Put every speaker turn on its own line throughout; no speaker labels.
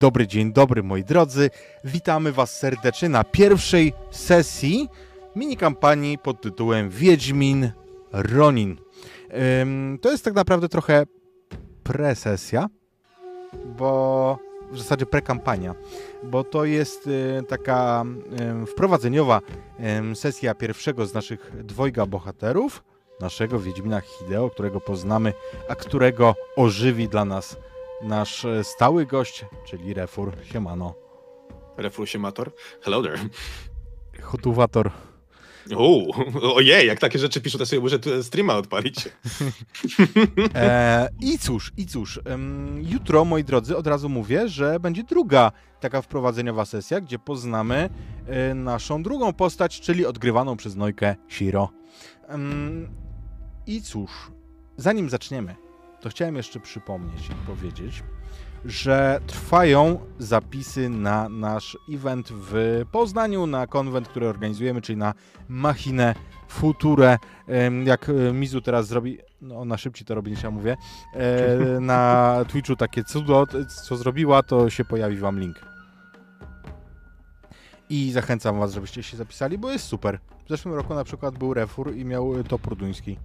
Dobry dzień dobry moi drodzy. Witamy Was serdecznie na pierwszej sesji mini kampanii pod tytułem Wiedźmin Ronin. Ym, to jest tak naprawdę trochę presesja, bo w zasadzie prekampania, bo to jest y, taka y, wprowadzeniowa y, sesja pierwszego z naszych dwojga bohaterów, naszego Wiedźmina Hideo, którego poznamy, a którego ożywi dla nas nasz e, stały gość, czyli Refur. Siemano.
Refur Siemator. Hello there.
Hotuwator.
O, ojej, jak takie rzeczy piszą, to sobie muszę streama odpalić.
E, I cóż, i cóż, jutro, moi drodzy, od razu mówię, że będzie druga taka wprowadzeniowa sesja, gdzie poznamy e, naszą drugą postać, czyli odgrywaną przez Nojkę Shiro. I cóż, zanim zaczniemy, to chciałem jeszcze przypomnieć i powiedzieć, że trwają zapisy na nasz event w Poznaniu, na konwent, który organizujemy, czyli na Machinę Future. Em, Jak e, Mizu teraz zrobi, no ona szybciej to robi niż ja mówię, e, na Twitchu takie cudo, co zrobiła, to się pojawi wam link. I zachęcam was, żebyście się zapisali, bo jest super. W zeszłym roku na przykład był Refur i miał topór duński.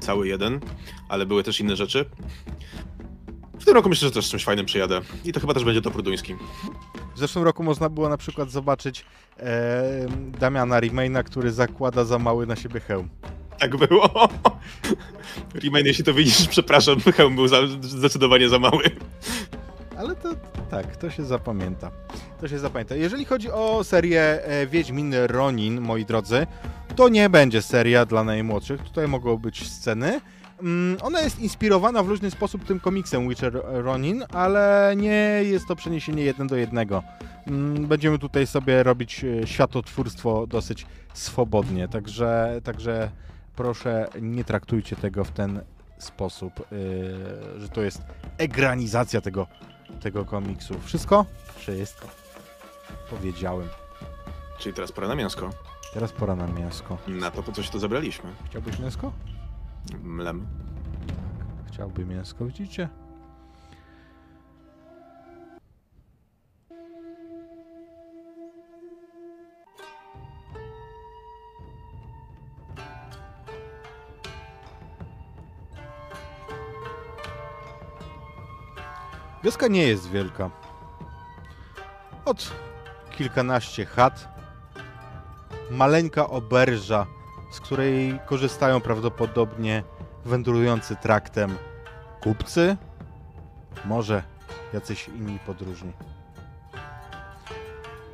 Cały jeden, ale były też inne rzeczy. W tym roku myślę, że też z czymś fajnym przyjadę. I to chyba też będzie to pruduński.
W zeszłym roku można było na przykład zobaczyć e, Damiana Remaina, który zakłada za mały na siebie hełm.
Tak było. Remain, jeśli to widzisz, przepraszam, hełm był za, zdecydowanie za mały.
Ale to tak, to się zapamięta. To się zapamięta. Jeżeli chodzi o serię e, Wiedźmin Ronin, moi drodzy, to nie będzie seria dla najmłodszych. Tutaj mogą być sceny. Mm, Ona jest inspirowana w różny sposób tym komiksem Witcher Ronin, ale nie jest to przeniesienie jeden do jednego. Mm, Będziemy tutaj sobie robić e, światotwórstwo dosyć swobodnie, także, także proszę nie traktujcie tego w ten sposób, yy, że to jest egranizacja tego, tego komiksu. Wszystko? Wszystko. Powiedziałem.
Czyli teraz pora na mięsko.
Teraz pora na mięsko.
Na to, po co się tu zabraliśmy.
Chciałbyś mięsko?
Mlem.
Chciałby mięsko, widzicie? Wioska nie jest wielka. Od kilkanaście chat. Maleńka oberża, z której korzystają prawdopodobnie wędrujący traktem kupcy, może jacyś inni podróżni.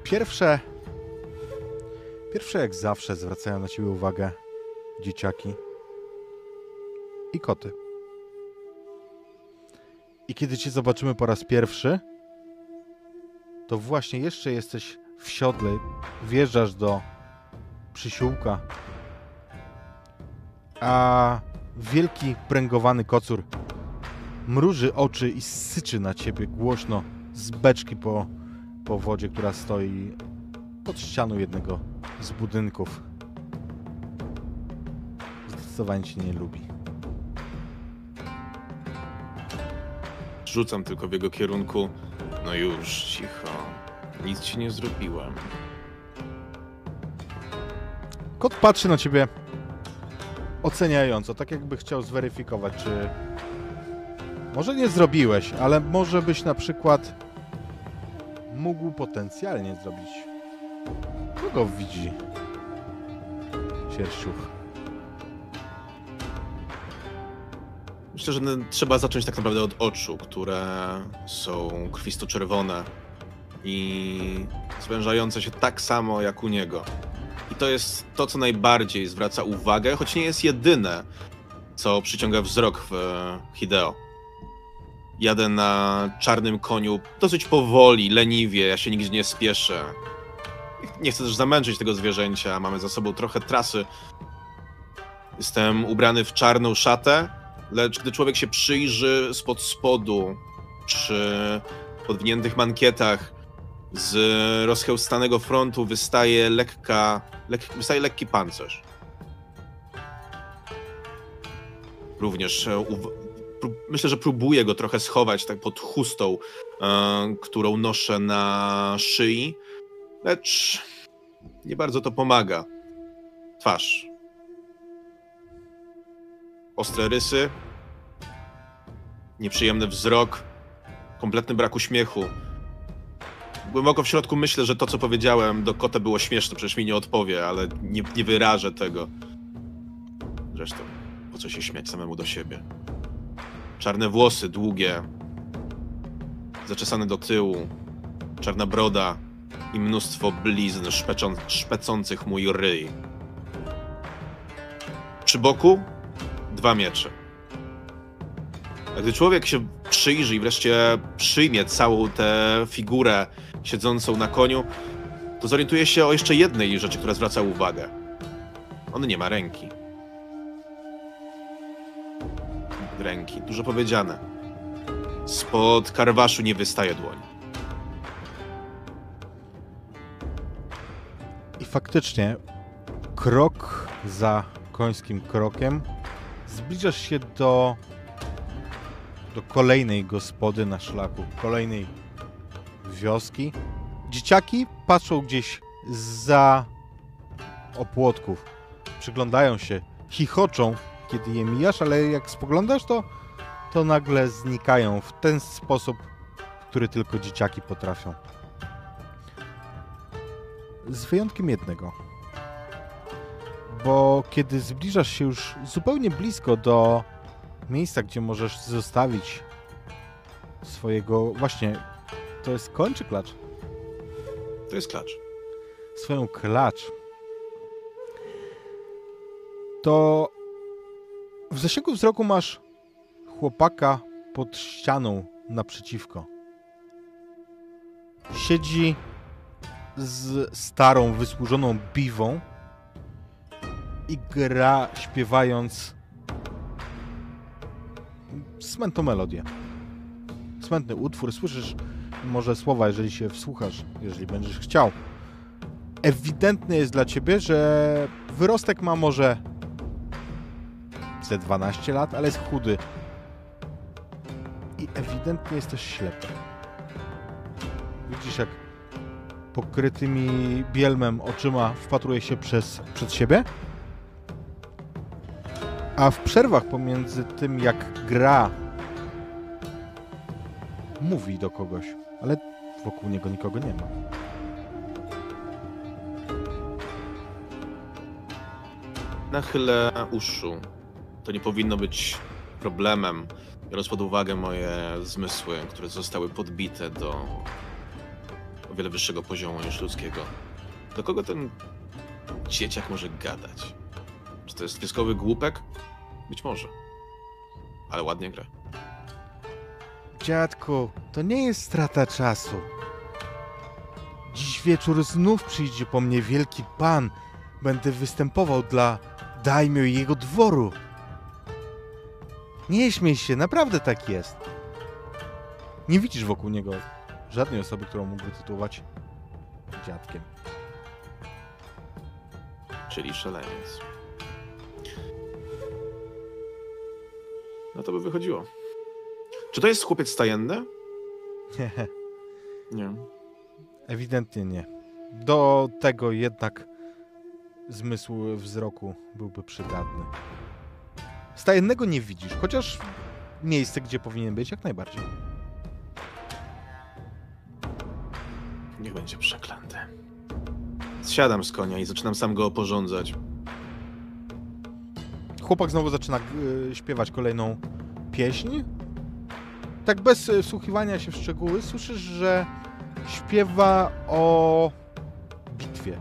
Pierwsze, pierwsze jak zawsze zwracają na ciebie uwagę dzieciaki i koty. I kiedy cię zobaczymy po raz pierwszy, to właśnie jeszcze jesteś w siodle, wjeżdżasz do przysiłka, a wielki pręgowany kocur mruży oczy i syczy na ciebie głośno z beczki po, po wodzie, która stoi pod ścianą jednego z budynków. Zdecydowanie cię nie lubi.
Rzucam tylko w jego kierunku. No już, cicho. Nic ci nie zrobiłem.
Kot patrzy na ciebie oceniająco, tak jakby chciał zweryfikować, czy może nie zrobiłeś, ale może byś na przykład mógł potencjalnie zrobić. Kogo widzi sierściuch?
Myślę, że trzeba zacząć tak naprawdę od oczu, które są krwisto-czerwone i zwężające się tak samo jak u niego. I to jest to, co najbardziej zwraca uwagę, choć nie jest jedyne. co przyciąga wzrok w e, Hideo. Jadę na czarnym koniu dosyć powoli, leniwie, ja się nigdzie nie spieszę. Nie chcę też zamęczyć tego zwierzęcia, mamy za sobą trochę trasy. Jestem ubrany w czarną szatę, lecz gdy człowiek się przyjrzy spod spodu, przy podwiniętych mankietach, z rozchełstanego frontu wystaje lekka, lek, wystaje lekki pancerz. Również e, myślę, że próbuję go trochę schować tak pod chustą, e, którą noszę na szyi, lecz nie bardzo to pomaga. Twarz. Ostre rysy, nieprzyjemny wzrok, kompletny brak uśmiechu. Głęboko w środku myślę, że to, co powiedziałem do kota było śmieszne, przecież mi nie odpowie, ale nie, nie wyrażę tego. Zresztą, po co się śmiać samemu do siebie? Czarne włosy, długie, zaczesane do tyłu, czarna broda i mnóstwo blizn szpeczą, szpecących mój ryj. Przy boku dwa miecze. A gdy człowiek się przyjrzy i wreszcie przyjmie całą tę figurę siedzącą na koniu, to zorientuje się o jeszcze jednej rzeczy, która zwraca uwagę. On nie ma ręki. Ręki, dużo powiedziane. Spod karwaszu nie wystaje dłoń.
I faktycznie, krok za końskim krokiem, zbliżasz się do, do kolejnej gospody na szlaku, kolejnej wioski. Dzieciaki patrzą gdzieś za opłotków, przyglądają się, chichoczą, kiedy je mijasz, ale jak spoglądasz, to, to nagle znikają w ten sposób, który tylko dzieciaki potrafią. Z wyjątkiem jednego. Bo kiedy zbliżasz się już zupełnie blisko do miejsca, gdzie możesz zostawić swojego. Właśnie, to jest koń czy klacz?
To jest klacz.
Swoją klacz. To w zasięgu wzroku masz chłopaka pod ścianą naprzeciwko. Siedzi z starą, wysłużoną biwą i gra śpiewając smętną melodię. Smętny utwór, słyszysz może słowa, jeżeli się wsłuchasz, jeżeli będziesz chciał. Ewidentne jest dla ciebie, że wyrostek ma może ze 12 lat, ale jest chudy. I ewidentnie jesteś ślepy. Widzisz, jak pokrytymi bielmem oczyma wpatruje się przez, przed siebie. A w przerwach pomiędzy tym, jak gra, mówi do kogoś, ale wokół niego nikogo nie ma.
Nachylę uszu. To nie powinno być problemem, biorąc pod uwagę moje zmysły, które zostały podbite do o wiele wyższego poziomu niż ludzkiego. Do kogo ten dzieciak może gadać? Czy to jest wieskowy głupek? Być może. Ale ładnie gra.
Dziadku, to nie jest strata czasu. Dziś wieczór znów przyjdzie po mnie wielki pan. Będę występował dla daimio i jego dworu. Nie śmiej się, naprawdę tak jest. Nie widzisz wokół niego żadnej osoby, którą mógłby tytułować dziadkiem.
Czyli szaleniec. No to by wychodziło. Czy to jest chłopiec stajenny?
Nie,
Nie.
ewidentnie nie. Do tego jednak zmysł wzroku byłby przydatny. Stajennego nie widzisz, chociaż miejsce, gdzie powinien być, jak najbardziej.
Niech będzie przeklęty. Zsiadam z konia i zaczynam sam go oporządzać.
Chłopak znowu zaczyna y, śpiewać kolejną pieśń. Tak bez y, wsłuchiwania się w szczegóły, słyszysz, że śpiewa o bitwie.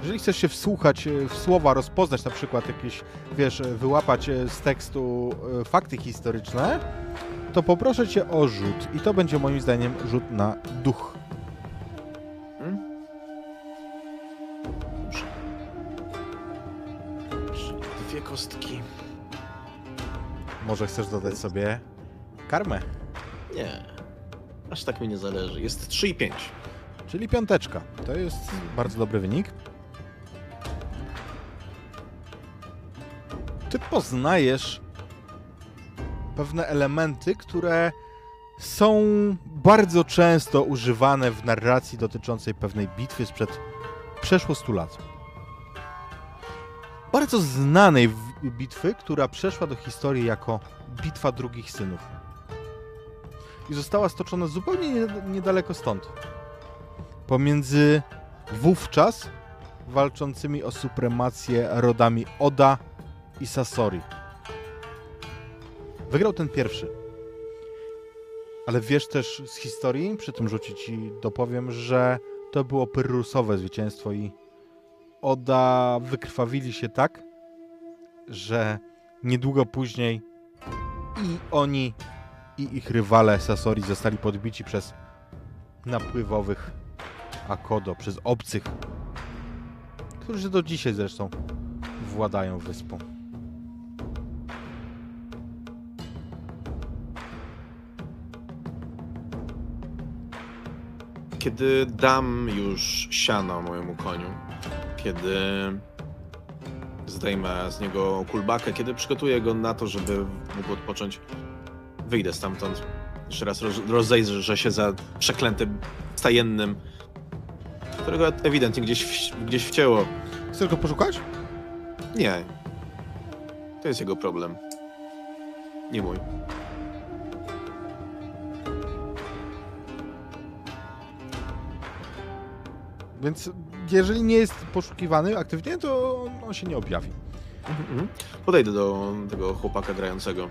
Jeżeli chcesz się wsłuchać e, w słowa, rozpoznać na przykład jakieś, wiesz, e, wyłapać e, z tekstu e, fakty historyczne, to poproszę cię o rzut. I to będzie moim zdaniem rzut na duch.
Kostki.
Może chcesz dodać sobie karmę,
Nie. Aż tak mi nie zależy. Jest 3 i 5.
czyli piąteczka. To jest bardzo dobry wynik. Ty poznajesz pewne elementy, które są bardzo często używane w narracji dotyczącej pewnej bitwy sprzed przeszło 100 lat. Bardzo znanej bitwy, która przeszła do historii jako Bitwa Drugich Synów. I została stoczona zupełnie nie- niedaleko stąd. Pomiędzy wówczas walczącymi o supremację rodami Oda i Sasori. Wygrał ten pierwszy. Ale wiesz też z historii, przy tym rzucie ci dopowiem, że to było pyrrusowe zwycięstwo i Oda wykrwawili się tak, że niedługo później i oni, i ich rywale Sasori zostali podbici przez napływowych Akodo, przez obcych, którzy do dzisiaj zresztą władają wyspą.
Kiedy dam już siano mojemu koniu, kiedy zdejmę z niego kulbakę, kiedy przygotuję go na to, żeby mógł odpocząć, wyjdę stamtąd. Jeszcze raz roz, rozejrzę się za przeklętym stajennym, którego ewidentnie gdzieś, w, gdzieś wcięło.
Chcesz go poszukać?
Nie. To jest jego problem. Nie mój.
Więc jeżeli nie jest poszukiwany aktywnie, to on, on się nie objawi.
Mhm. Podejdę do tego chłopaka grającego.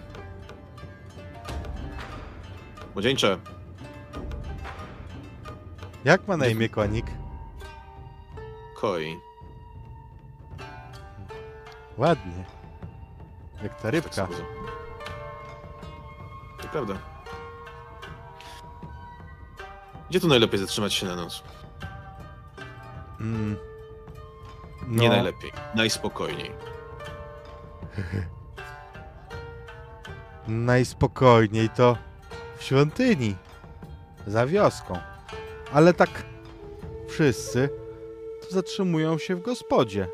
Młodzieńcze,
Jak ma na imię konik?
koi.
Ładnie. Jak ta
Tak
rybka.
za- To prawda. Gdzie tu najlepiej zatrzymać się na noc?
Mm.
Nie
No,
najlepiej. Najspokojniej.
Najspokojniej to w świątyni. Za wioską. Ale tak wszyscy zatrzymują się w gospodzie.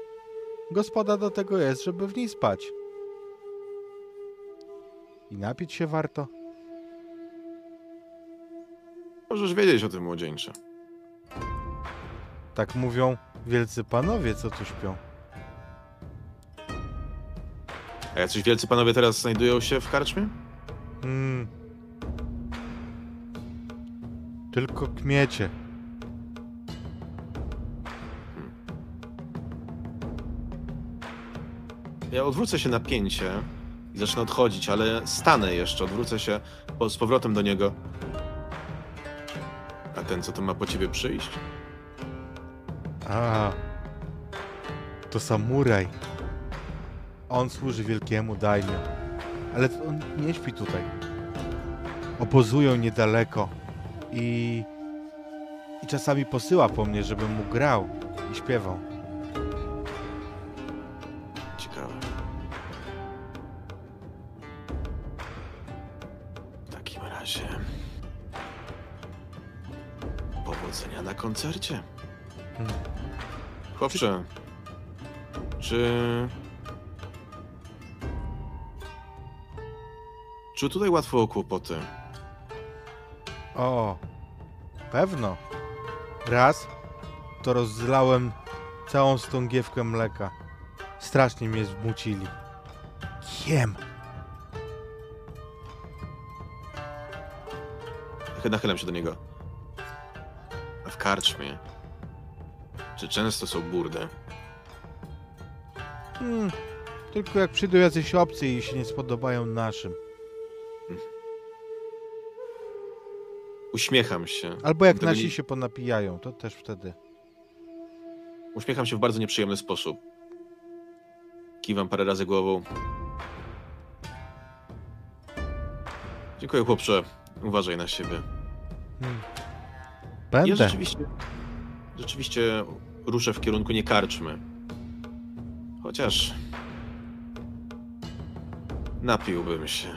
Gospoda do tego jest, żeby w niej spać. I napić się warto.
Możesz wiedzieć o tym, młodzieńcze.
Tak mówią wielcy panowie, co tu śpią.
A jacyś wielcy panowie teraz znajdują się w karczmie?
Mm. Tylko kmiecie.
Ja odwrócę się na pięcie i zacznę odchodzić, ale stanę jeszcze, odwrócę się po, z powrotem do niego. A ten, co tu ma po ciebie przyjść?
A, to samuraj. On służy wielkiemu daimio. Ale on nie śpi tutaj. Obozują niedaleko i, i czasami posyła po mnie, żebym mu grał i śpiewał.
Chłopcze, czy. Czy tutaj łatwo o kłopoty?
O, pewno. Raz to rozlałem całą stągiewkę mleka. Strasznie mnie zmucili. Kiem.
Nachylam się do niego. W karczmie? Czy często są burdy?
Hmm, tylko jak przyjdą jacyś obcy i się nie spodobają naszym.
Uśmiecham się.
Albo jak
Tego
nasi
nie-
się ponapijają, to też wtedy.
Uśmiecham się w bardzo nieprzyjemny sposób. Kiwam parę razy głową. Dziękuję, chłopcze. Uważaj na siebie.
Hmm.
Ja
Będę.
rzeczywiście, rzeczywiście ruszę w kierunku nie karczmy. Chociaż napiłbym się.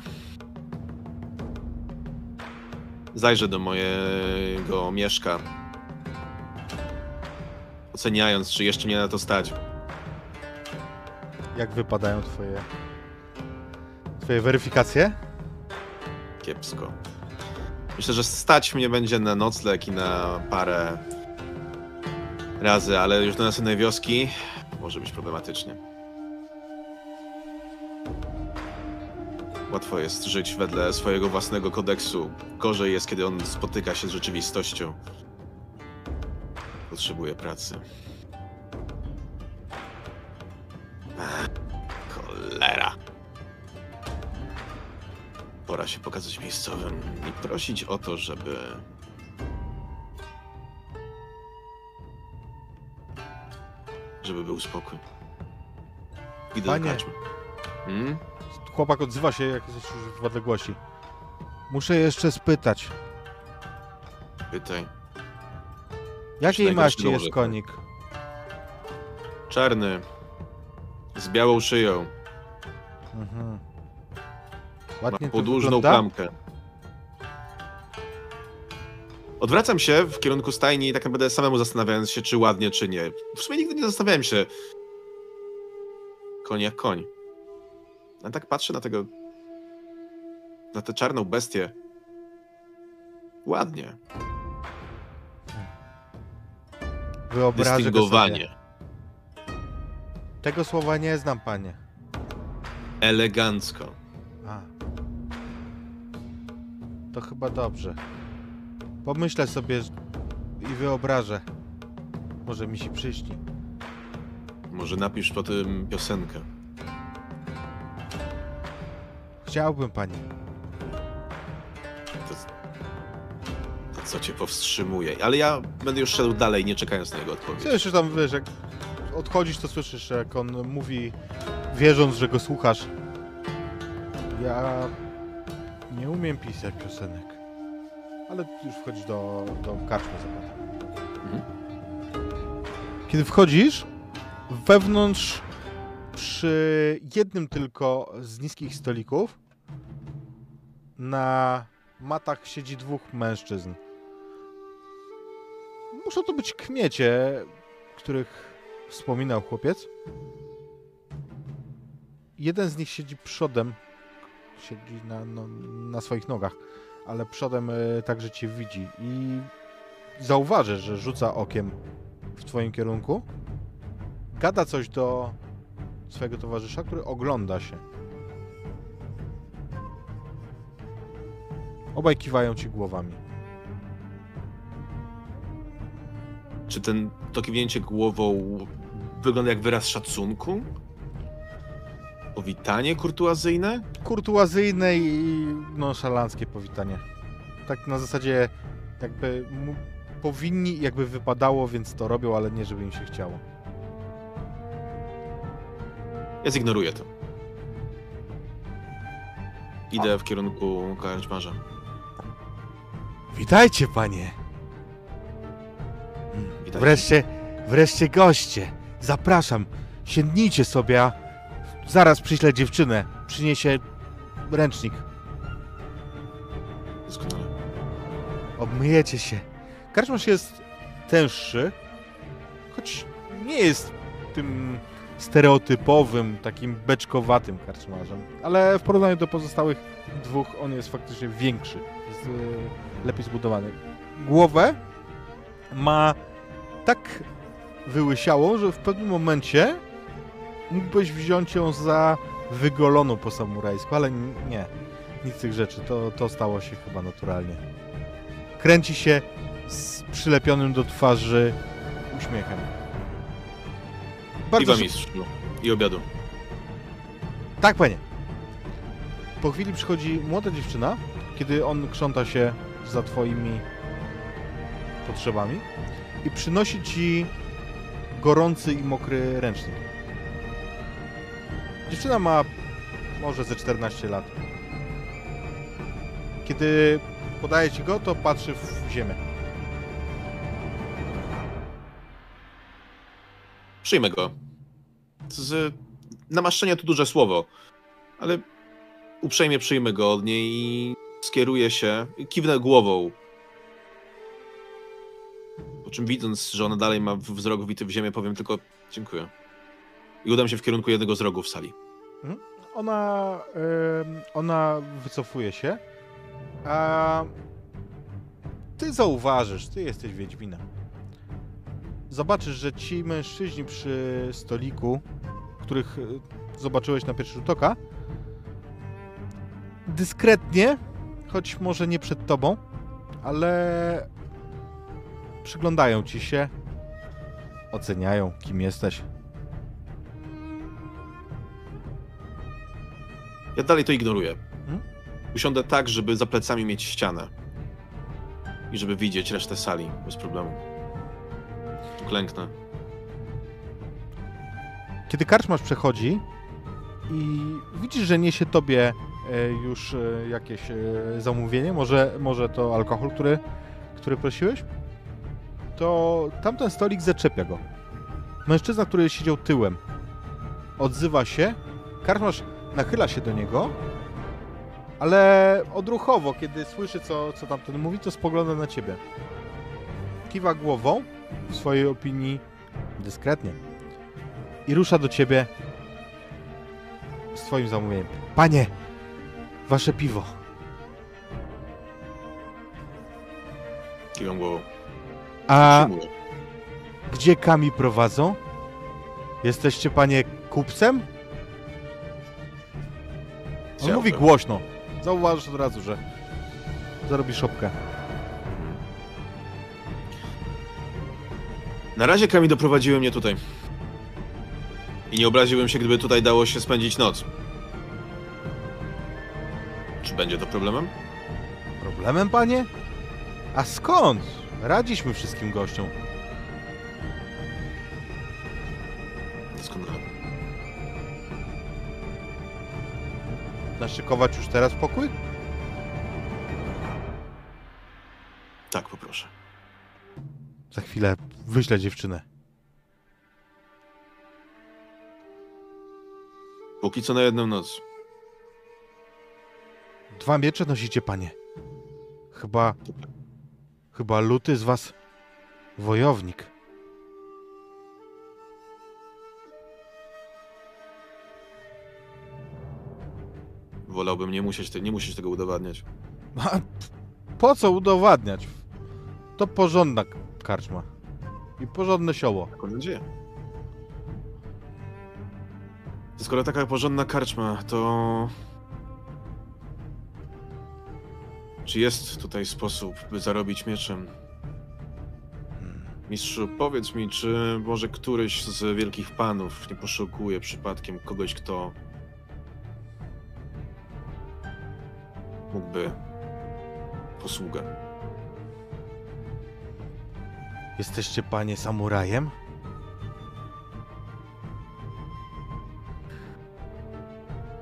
Zajrzę do mojego mieszka, oceniając, czy jeszcze mnie na to stać.
Jak wypadają twoje... Twoje weryfikacje?
Kiepsko. Myślę, że stać mnie będzie na nocleg i na parę razy, ale już do następnej wioski może być problematycznie. Łatwo jest żyć wedle swojego własnego kodeksu. Gorzej jest, kiedy on spotyka się z rzeczywistością. Potrzebuje pracy. Cholera. Pora się pokazać miejscowym i prosić o to, żeby. Żeby był spokój. Idę
Panie.
do karczmy. Hmm?
Chłopak odzywa się, jak jesteś już w odległości. Muszę jeszcze spytać.
Pytaj.
Jakiej maści jest konik?
Czarny. Z białą szyją.
Mhm.
Ma
Ładnie to
podłużną
wygląda.
Odwracam się w kierunku stajni i tak naprawdę samemu zastanawiając się, czy ładnie, czy nie. W sumie nigdy nie zastanawiałem się. Koń jak koń. A tak patrzę na tego. na tę czarną bestię. Ładnie.
Wyobrażę.
Dystyngowanie.
Tego słowa nie znam, panie.
Elegancko.
A. To chyba dobrze. Pomyślę sobie i wyobrażę. Może mi się przyśni.
Może napisz po tym piosenkę.
Chciałbym, panie.
To, to co cię powstrzymuje. Ale ja będę już szedł dalej, nie czekając na jego odpowiedź.
Jeszcze tam, wiesz, jak odchodzisz, to słyszysz, jak on mówi, wierząc, że go słuchasz. Ja nie umiem pisać piosenek. Ale już wchodzisz do, do karczmy zakładam.
Mhm.
Kiedy wchodzisz, wewnątrz przy jednym tylko z niskich stolików na matach siedzi dwóch mężczyzn. Muszą to być kmiecie, których wspominał chłopiec. Jeden z nich siedzi przodem, siedzi na, no, na swoich nogach, ale przodem e, także cię widzi i zauważy, że rzuca okiem w twoim kierunku. Gada coś do swojego towarzysza, który ogląda się. Obaj kiwają ci głowami.
Czy ten to kiwnięcie głową wygląda jak wyraz szacunku? Powitanie kurtuazyjne?
kurtuazyjne i nonszalanckie powitanie. Tak na zasadzie jakby mu powinni, jakby wypadało, więc to robią, ale nie żeby im się chciało.
Ja zignoruję to. Idę w kierunku karczmarza.
Witajcie, panie!
Witajcie.
Wreszcie, wreszcie goście! Zapraszam, siednijcie sobie, a zaraz przyślę dziewczynę. Przyniesie ręcznik.
Doskonale.
Obmyjecie się. Karczmarz jest tęższy, choć nie jest tym stereotypowym, takim beczkowatym karczmarzem, ale w porównaniu do pozostałych dwóch on jest faktycznie większy, jest e, lepiej zbudowany. Głowę ma tak wyłysiałą, że w pewnym momencie mógłbyś wziąć ją za wygoloną po samurajsku, ale nie, nic z tych rzeczy, to, to stało się chyba naturalnie. Kręci się z przylepionym do twarzy uśmiechem. Bardzo szy-
mistrzu. I obiadu.
Tak, panie. Po chwili przychodzi młoda dziewczyna, kiedy on krząta się za twoimi potrzebami i przynosi ci gorący i mokry ręcznik. Dziewczyna ma może ze 14 lat. Kiedy podaje ci go, to patrzy w ziemię.
Przyjmę go. Z... Namaszczenie to duże słowo, ale uprzejmie przyjmę go od niej i skieruję się, kiwnę głową. Po czym widząc, że ona dalej ma wzrok wbity w ziemię, powiem tylko dziękuję. I udam się w kierunku jednego z rogów sali.
Ona, em, ona wycofuje się, a ty zauważysz, ty jesteś Wiedźminem. Zobaczysz, że ci mężczyźni przy stoliku, których e, zobaczyłeś na pierwszy rzut oka, dyskretnie, choć może nie przed tobą, ale przyglądają ci się, oceniają, kim jesteś.
Ja dalej to ignoruję.
Mhm.
Usiądę tak, żeby za plecami mieć ścianę. I żeby widzieć resztę sali bez problemu. Klęknę.
Kiedy karczmasz przechodzi i widzisz, że niesie tobie e, już e, jakieś e, zamówienie, może, może to alkohol, który, który prosiłeś, to tamten stolik zaczepia go. Mężczyzna, który siedział tyłem, odzywa się, karczmasz nachyla się do niego, ale odruchowo, kiedy słyszy, co, co tamten mówi, to spogląda na ciebie. Kiwa głową, w swojej opinii dyskretnie i rusza do ciebie z twoim zamówieniem. Panie, wasze piwo.
Kiwam głową.
A gdzie kami prowadzą? Jesteście, panie, kupcem? On mówi głośno. Zauważysz od razu, że zarobi szopkę.
Na razie Kami doprowadziły mnie tutaj. I nie obraziłbym się, gdyby tutaj dało się spędzić noc. Czy będzie to problemem?
Problemem, panie? A skąd? Radziliśmy wszystkim gościom. Naszykować już teraz pokój?
Tak, poproszę.
Za chwilę wyślę dziewczynę.
Póki co na jedną noc.
Dwa miecze nosicie, panie. Chyba. Chyba luty z was wojownik.
Wolałbym nie musieć, te, nie musieć tego udowadniać.
A po co udowadniać? To porządna karczma. I porządne sioło.
Taką nadzieję. Skoro taka porządna karczma, to... Czy jest tutaj sposób, by zarobić mieczem? Mistrzu, powiedz mi, czy może któryś z wielkich panów nie poszukuje przypadkiem kogoś, kto mógłby posługę?
Jesteście panie samurajem?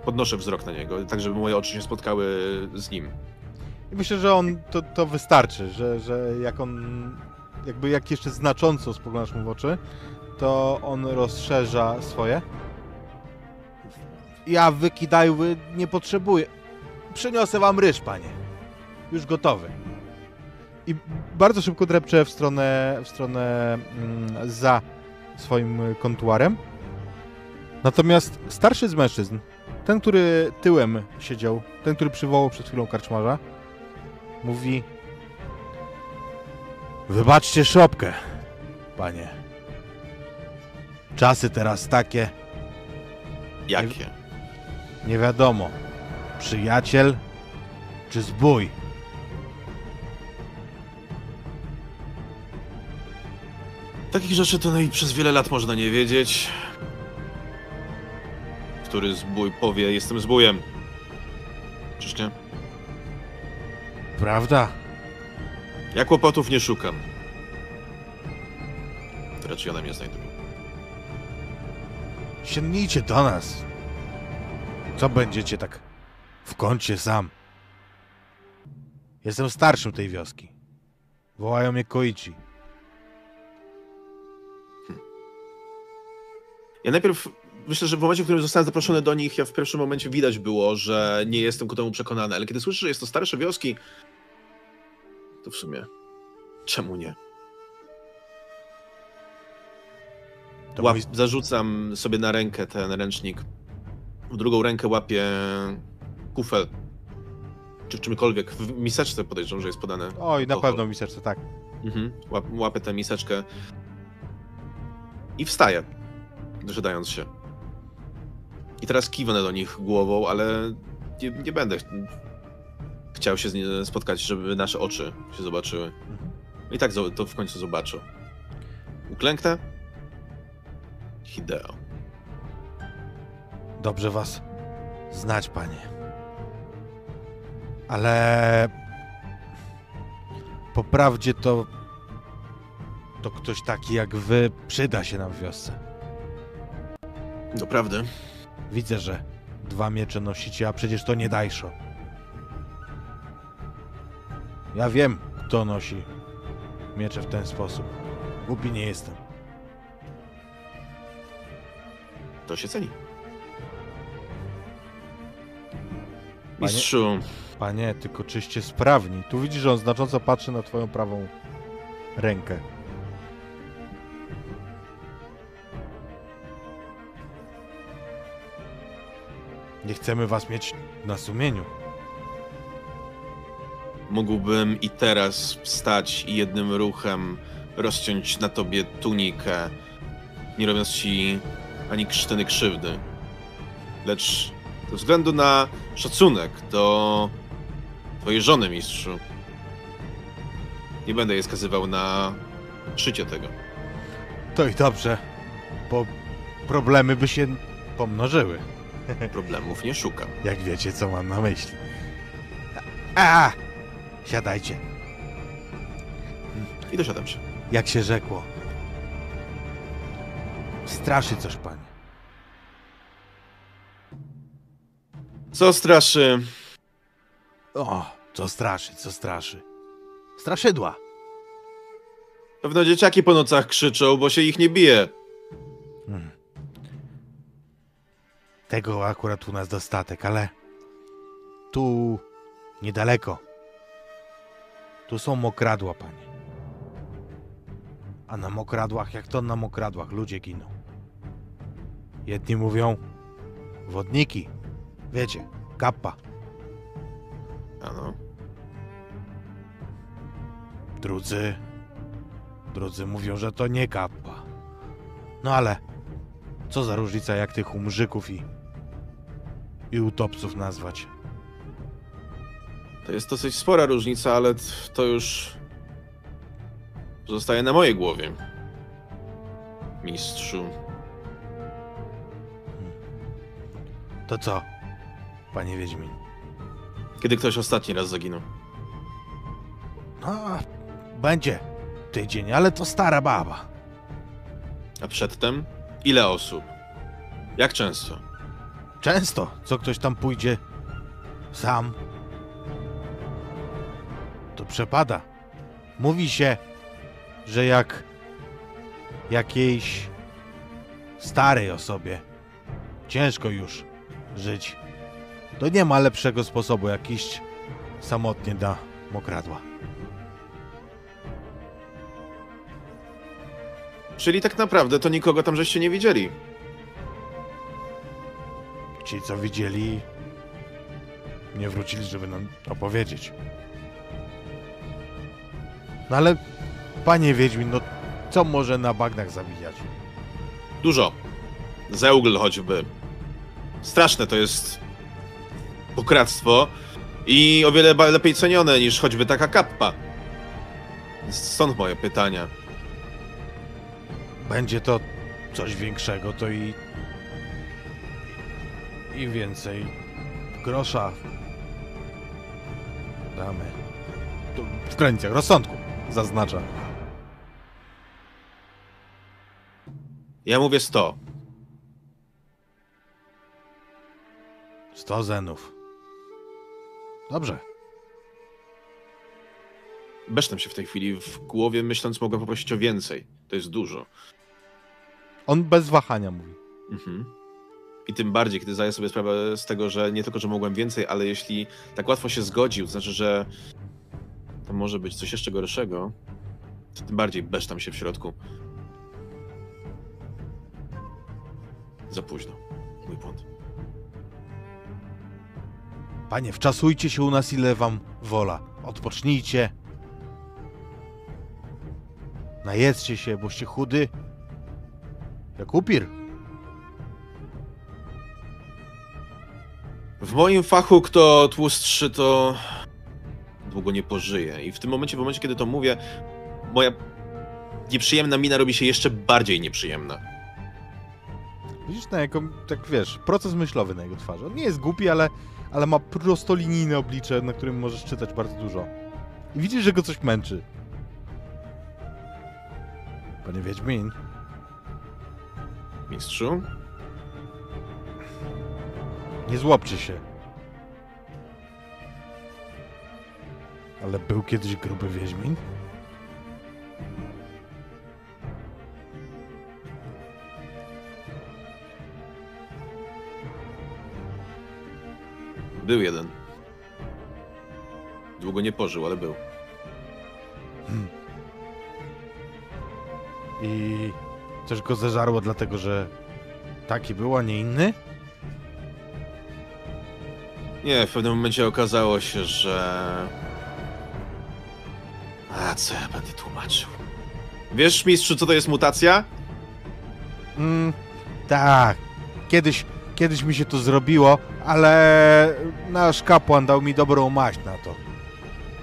Podnoszę wzrok na niego, tak żeby moje oczy się spotkały z nim.
I myślę, że on to, to wystarczy, że, że jak on. Jakby jak jeszcze znacząco spoglądasz mu w oczy, to on rozszerza swoje. Ja wykidajły nie potrzebuję. Przyniosę wam ryż, panie. Już gotowy. I bardzo szybko drepcze w stronę, w stronę mm, za swoim kontuarem. Natomiast starszy z mężczyzn, ten, który tyłem siedział, ten, który przywołał przed chwilą karczmarza, mówi: Wybaczcie szopkę, panie. Czasy teraz takie,
Jakie?
nie wiadomo, przyjaciel czy zbój.
Takich rzeczy to no i przez wiele lat można nie wiedzieć. Który zbój powie, jestem zbójem. Czyż nie?
Prawda?
Ja kłopotów nie szukam. Raczej one mnie znajdują.
sięgnijcie do nas. Co będziecie tak w kącie sam? Jestem starszym tej wioski. Wołają mnie Koichi.
Ja najpierw myślę, że w momencie, w którym zostałem zaproszony do nich, ja w pierwszym momencie widać było, że nie jestem ku temu przekonany, ale kiedy słyszę, że jest to starsze wioski, to w sumie czemu nie?
To
Łap,
mój...
Zarzucam sobie na rękę ten ręcznik. W drugą rękę łapię kufel. Czy w czymkolwiek. W miseczce podejrzewam, że jest podane.
Oj, na pewno mi serce, tak.
Mhm. Łap, łapię tę miseczkę i wstaję, drzedając się. I teraz kiwnę do nich głową, ale nie, nie będę ch- chciał się spotkać, żeby nasze oczy się zobaczyły. I tak to w końcu zobaczę. Uklęknę. Hideo.
Dobrze was znać, panie. Ale po prawdzie to to ktoś taki jak wy przyda się nam w wiosce.
Doprawdy.
Widzę, że dwa miecze nosicie, a przecież to nie dajszo. Ja wiem, kto nosi miecze w ten sposób. Głupi nie jestem.
To się ceni. Mistrzu,
Panie, tylko czyście sprawni. Tu widzisz, że on znacząco patrzy na twoją prawą rękę. Nie chcemy was mieć na sumieniu.
mógłbym i teraz wstać i jednym ruchem rozciąć na tobie tunikę, nie robiąc ci ani krztyny krzywdy. Lecz ze względu na szacunek do twojej żony, mistrzu, nie będę jej skazywał na szycie tego.
To i dobrze, bo problemy by się pomnożyły.
Problemów nie szukam.
Jak wiecie, co mam na myśli. A! Siadajcie.
I dosiadam się.
Jak się rzekło. Straszy coś, panie.
Co straszy?
O, co straszy, co straszy. Straszydła.
Pewno dzieciaki po nocach krzyczą, bo się ich nie bije.
Hmm. Tego akurat u nas dostatek, ale tu niedaleko. Tu są mokradła, panie. A na mokradłach, jak to na mokradłach, ludzie giną. Jedni mówią wodniki. Wiecie, kappa.
Ano.
Drudzy. Drudzy mówią, że to nie kappa. No ale co za różnica, jak tych umrzyków i. i utopców nazwać?
To jest dosyć spora różnica, ale to już pozostaje na mojej głowie. Mistrzu.
To co, panie Wiedźmin?
Kiedy ktoś ostatni raz zaginął?
No, będzie tydzień, ale to stara baba.
A przedtem? Ile osób? Jak często?
Często, co ktoś tam pójdzie sam, to przepada. Mówi się, że jak jakiejś starej osobie ciężko już żyć, to nie ma lepszego sposobu jak iść samotnie na mokradła.
Czyli tak naprawdę to nikogo tam żeście nie widzieli.
Ci, co widzieli, nie wrócili, żeby nam opowiedzieć. No ale, panie Wiedźmin, no co może na bagnach zabijać?
Dużo. Zeugl choćby. Straszne to jest pokractwo i o wiele lepiej cenione niż choćby taka kappa. Stąd moje pytania.
Będzie to coś większego, to i... i więcej grosza damy. Tu w granicach rozsądku, zaznacza.
Ja mówię 100.
100 zenów. Dobrze.
Besztam się w tej chwili w głowie, myśląc, mogę poprosić o więcej. To jest dużo.
On bez wahania mówi.
Mhm. I tym bardziej, kiedy zdaję sobie sprawę z tego, że nie tylko, że mogłem więcej, ale jeśli tak łatwo się zgodził, to znaczy, że to może być coś jeszcze gorszego, to tym bardziej besztam się w środku. Za późno. Mój błąd.
Panie, wczasujcie się u nas ile wam wola. Odpocznijcie. Najedzcie się, boście chudy. Jak upir.
W moim fachu, kto tłustszy, to długo nie pożyje. I w tym momencie, w momencie, kiedy to mówię, moja nieprzyjemna mina robi się jeszcze bardziej nieprzyjemna.
Widzisz na jaką, tak wiesz, proces myślowy na jego twarzy. On nie jest głupi, ale, ale ma prostolinijne oblicze, na którym możesz czytać bardzo dużo. I widzisz, że go coś męczy. Panie Wiedźmin,
Mistrzu?
nie złopcie się. Ale był kiedyś gruby Wiedźmin?
Był jeden. Długo nie pożył, ale był.
I coś go zeżarło dlatego, że taki był, a nie inny?
Nie, w pewnym momencie okazało się, że. A co ja będę tłumaczył? Wiesz, mistrzu, co to jest mutacja?
Mm, tak. Kiedyś, kiedyś mi się to zrobiło, ale nasz kapłan dał mi dobrą maść na to.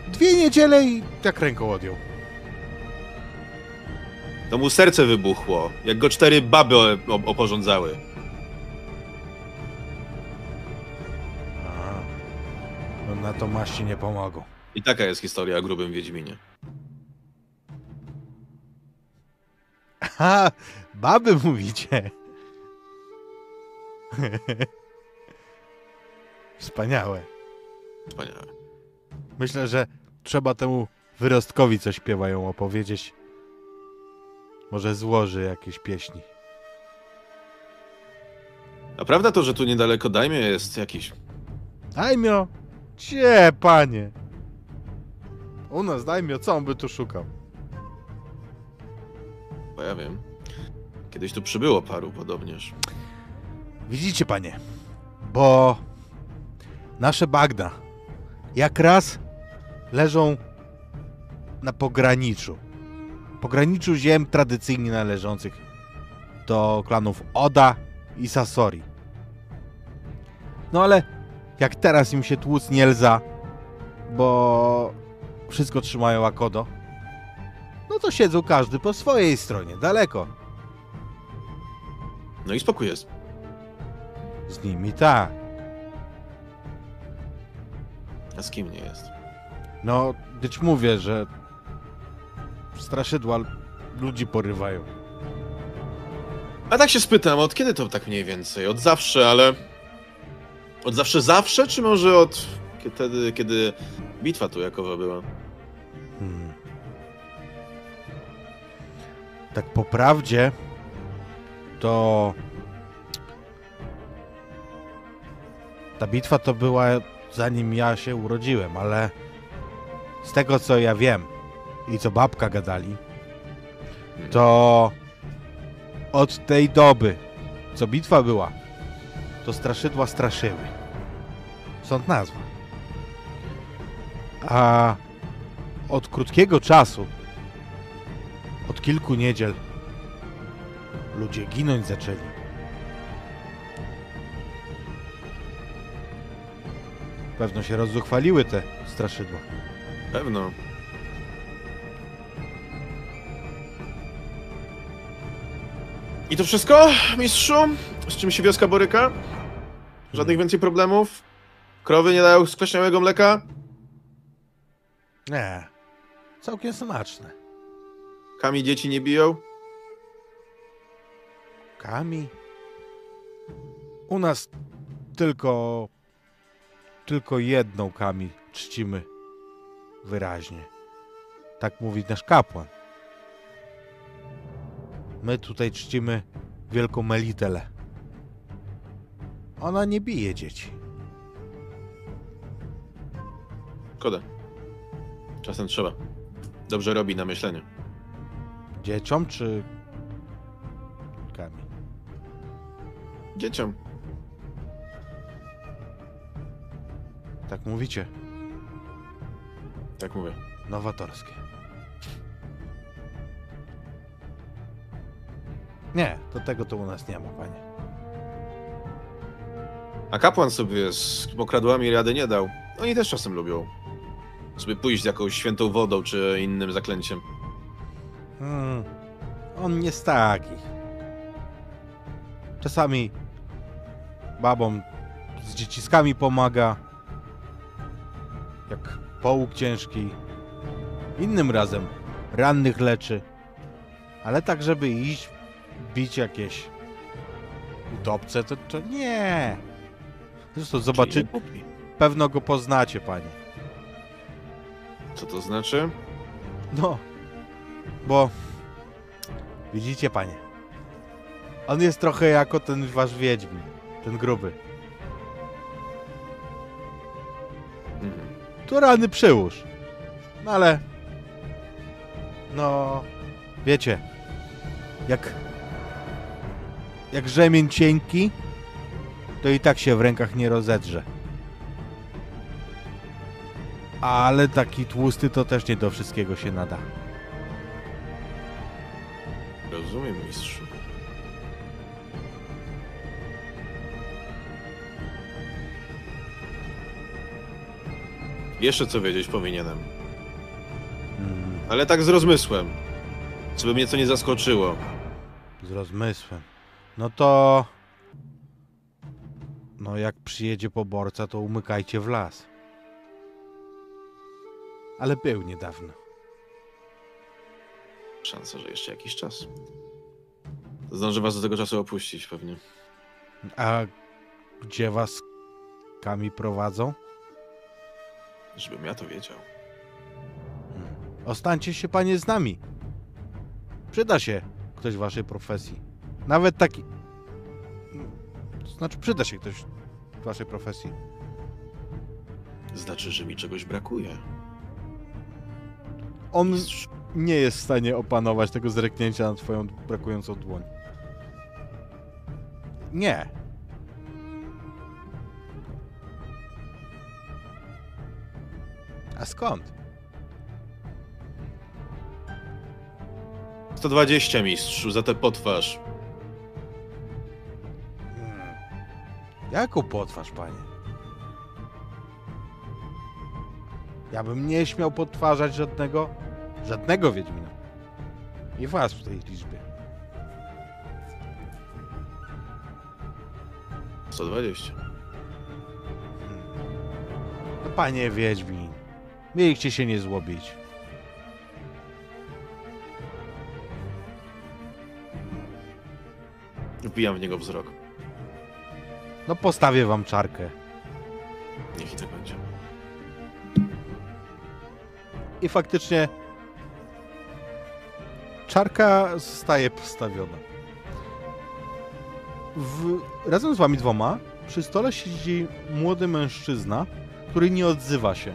Dwie niedziele i tak ręką odjął.
To mu serce wybuchło, jak go cztery baby oporządzały.
No na to maści nie pomogą.
I taka jest historia o grubym Wiedźminie.
Ha, baby mówicie. Wspaniałe.
Wspaniałe.
Myślę, że trzeba temu wyrostkowi, co śpiewają, opowiedzieć. Może złoży jakieś pieśni.
A prawda to, że tu niedaleko Dajmie jest jakiś...
Dajmio! Cie, panie! U nas dajmio, co on by tu szukał?
Bo ja wiem. Kiedyś tu przybyło paru podobnież.
Widzicie, panie, bo nasze bagna jak raz leżą na pograniczu. Pograniczu ziem tradycyjnie należących do klanów Oda i Sasori. No ale jak teraz im się tłuc nie lza, bo wszystko trzymają Akodo, no to siedzą każdy po swojej stronie, daleko.
No i spokój jest.
Z nimi tak.
A z kim nie jest?
No, gdyż mówię, że straszydła ludzi porywają.
A tak się spytam, od kiedy to tak mniej więcej? Od zawsze, ale... Od zawsze zawsze, czy może od wtedy, kiedy bitwa tu jakowa była?
Hmm. Tak po prawdzie, to ta bitwa to była zanim ja się urodziłem, ale z tego co ja wiem i co babka gadali, to od tej doby, co bitwa była, to straszydła straszyły. Stąd nazwa. A od krótkiego czasu, od kilku niedziel, ludzie ginąć zaczęli. Pewno się rozzuchwaliły te straszydła.
Pewno. I to wszystko, mistrzu? Z czym się wioska boryka? Żadnych więcej problemów? Krowy nie dają skwaśniałego mleka?
Nie, całkiem smaczne.
Kami dzieci nie biją?
Kami? U nas tylko tylko jedną kami czcimy wyraźnie. Tak mówi nasz kapłan. My tutaj czcimy wielką Melitelę. Ona nie bije dzieci.
Szkoda. Czasem trzeba. Dobrze robi na myślenie.
Dzieciom czy kami?
Dzieciom.
Tak mówicie.
Tak mówię.
Nowatorskie. Nie, do tego to u nas nie ma, panie.
A kapłan sobie z mokradłami rady nie dał. Oni też czasem lubią. Sobie pójść z jakąś świętą wodą czy innym zaklęciem.
Hmm, on nie z takich. Czasami babom z dzieciskami pomaga. Jak połóg ciężki. Innym razem rannych leczy. Ale tak, żeby iść, bić jakieś utopce, to, to nie. Zresztą zobaczy,
Czyli nie kupi.
pewno go poznacie, panie.
Co to znaczy?
No, bo widzicie, panie, on jest trochę jako ten wasz wiedźmin, ten gruby.
Mhm.
To rany przyłóż. No ale, no, wiecie, jak, jak rzemień cienki, to i tak się w rękach nie rozedrze. Ale taki tłusty to też nie do wszystkiego się nada.
Rozumiem, mistrzu. Jeszcze co wiedzieć powinienem.
Mm,
Ale tak z rozmysłem. Żeby mnie co nie zaskoczyło.
z rozmysłem. No to... No jak przyjedzie poborca, to umykajcie w las. Ale był niedawno.
Szansa, że jeszcze jakiś czas. Zdążę was do tego czasu opuścić pewnie.
A gdzie was kami prowadzą?
Żebym ja to wiedział.
Ostańcie się panie z nami. Przyda się ktoś waszej profesji. Nawet taki... To znaczy przyda się ktoś w waszej profesji.
Znaczy, że mi czegoś brakuje.
On nie jest w stanie opanować tego zreknięcia na twoją brakującą dłoń. Nie. A skąd?
120 mistrzu za tę potwarz.
Jaką potwarz, panie? Ja bym nie śmiał podtwarzać żadnego, żadnego Wiedźmina. I was w tej liczbie.
120.
Hmm. No, panie Wiedźmin, mieliście się nie złobić.
Wbijam w niego wzrok.
No postawię wam czarkę.
Niech i tak będzie.
I faktycznie czarka zostaje postawiona. W, razem z wami dwoma przy stole siedzi młody mężczyzna, który nie odzywa się.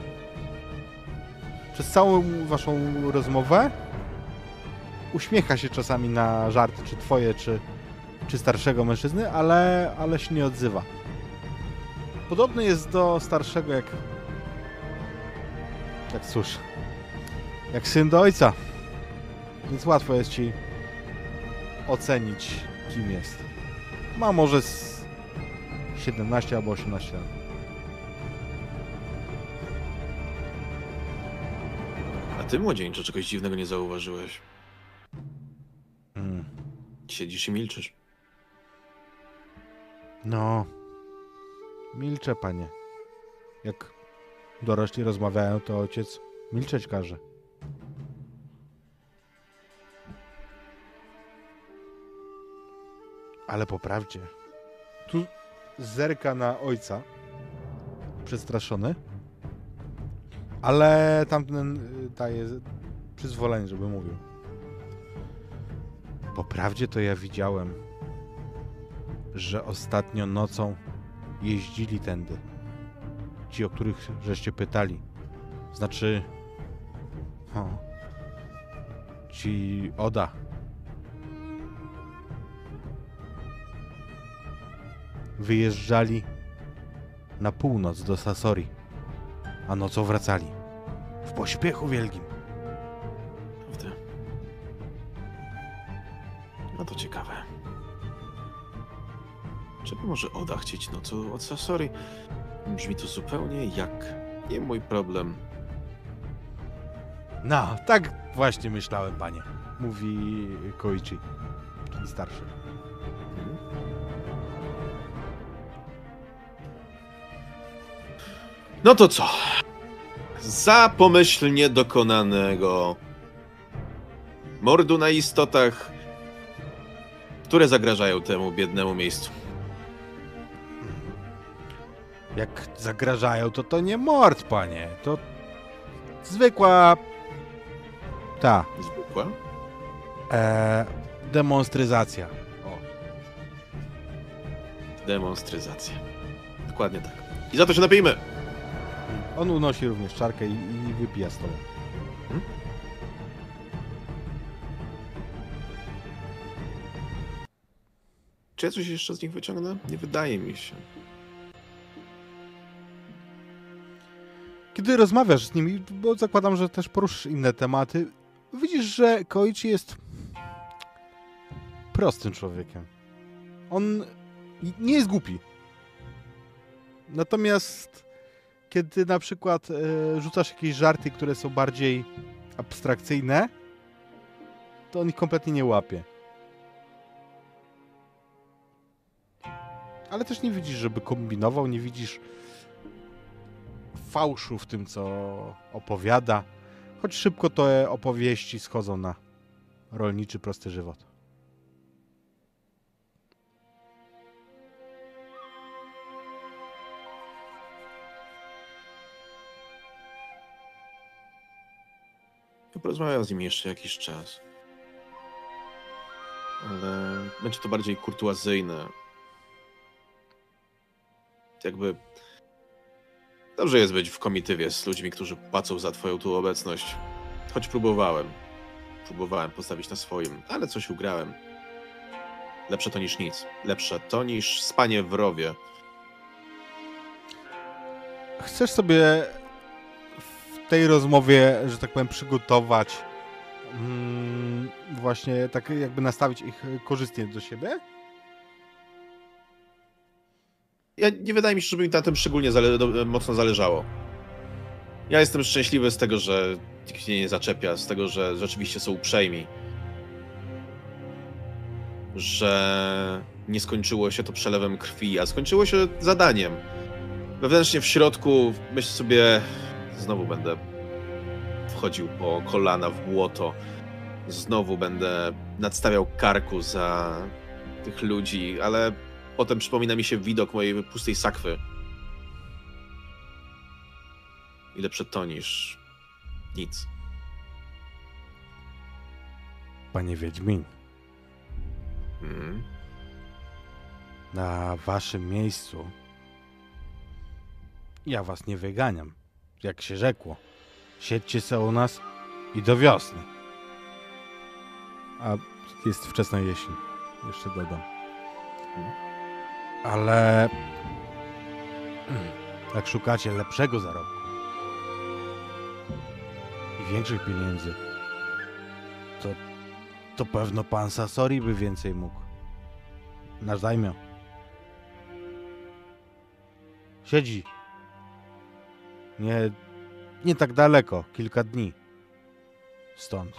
Przez całą waszą rozmowę uśmiecha się czasami na żarty, czy twoje, czy, czy starszego mężczyzny, ale, ale się nie odzywa. Podobny jest do starszego jak... Jak cóż, jak syn do ojca. Więc łatwo jest ci ocenić, kim jest. Ma może z 17 albo 18 lat.
A ty, młodzieńcze, czegoś dziwnego nie zauważyłeś.
Mm.
Siedzisz i milczysz.
No. Milczę, panie. Jak dorośli rozmawiają, to ojciec milczeć każe. Ale po prawdzie. Tu zerka na ojca. przestraszony. Ale tamten y, daje przyzwolenie, żeby mówił. Po prawdzie to ja widziałem, że ostatnio nocą jeździli tędy. Ci, o których żeście pytali. Znaczy... O, ci Oda. Wyjeżdżali na północ do Sasori, a nocą wracali. W pośpiechu wielkim.
No to ciekawe. Czego może Oda chcieć nocą od Sasori? Brzmi to zupełnie jak nie mój problem.
No, tak właśnie myślałem, panie. Mówi Koichi, czyli starszy.
Mhm. No to co? Za pomyślnie dokonanego mordu na istotach, które zagrażają temu biednemu miejscu.
Jak zagrażają, to to nie mord, panie. To zwykła... Ta,
Zwykła?
e, demonstryzacja. O.
Demonstryzacja. Dokładnie tak. I za to się napijmy!
On unosi również czarkę i, i wypija z tobą.
Czy ja coś jeszcze z nich wyciągnę? Nie wydaje mi się.
Kiedy rozmawiasz z nimi, bo zakładam, że też poruszysz inne tematy, widzisz, że Koichi jest prostym człowiekiem. On nie jest głupi. Natomiast kiedy na przykład e, rzucasz jakieś żarty, które są bardziej abstrakcyjne, to on ich kompletnie nie łapie. Ale też nie widzisz, żeby kombinował, nie widzisz fałszu w tym, co opowiada. Choć szybko te opowieści schodzą na rolniczy, prosty żywot.
Porozmawiam z nimi jeszcze jakiś czas. Ale będzie to bardziej kurtuazyjne. Jakby. Dobrze jest być w komitywie z ludźmi, którzy płacą za twoją tu obecność. Choć próbowałem. Próbowałem postawić na swoim, ale coś ugrałem. Lepsze to niż nic. Lepsze to niż spanie w rowie.
Chcesz sobie w tej rozmowie, że tak powiem, przygotować, mm, właśnie tak jakby nastawić ich korzystnie do siebie?
Ja, nie wydaje mi się, żeby mi na tym szczególnie zale mocno zależało. Ja jestem szczęśliwy z tego, że nikt mnie nie zaczepia, z tego, że rzeczywiście są uprzejmi. Że nie skończyło się to przelewem krwi, a skończyło się zadaniem. Wewnętrznie w środku myślę sobie, znowu będę wchodził po kolana w błoto. Znowu będę nadstawiał karku za tych ludzi, ale potem przypomina mi się widok mojej pustej sakwy. I lepsze to niż nic.
Panie Wiedźmin,
Mhm.
na waszym miejscu ja was nie wyganiam, jak się rzekło. Siedźcie se u nas i do wiosny. A jest wczesna jesień, jeszcze dodam. Ale jak szukacie lepszego zarobku i większych pieniędzy, to, to pewno pan Sasori by więcej mógł. Nasz daimio. Siedzi. Nie, nie tak daleko, kilka dni. Stąd.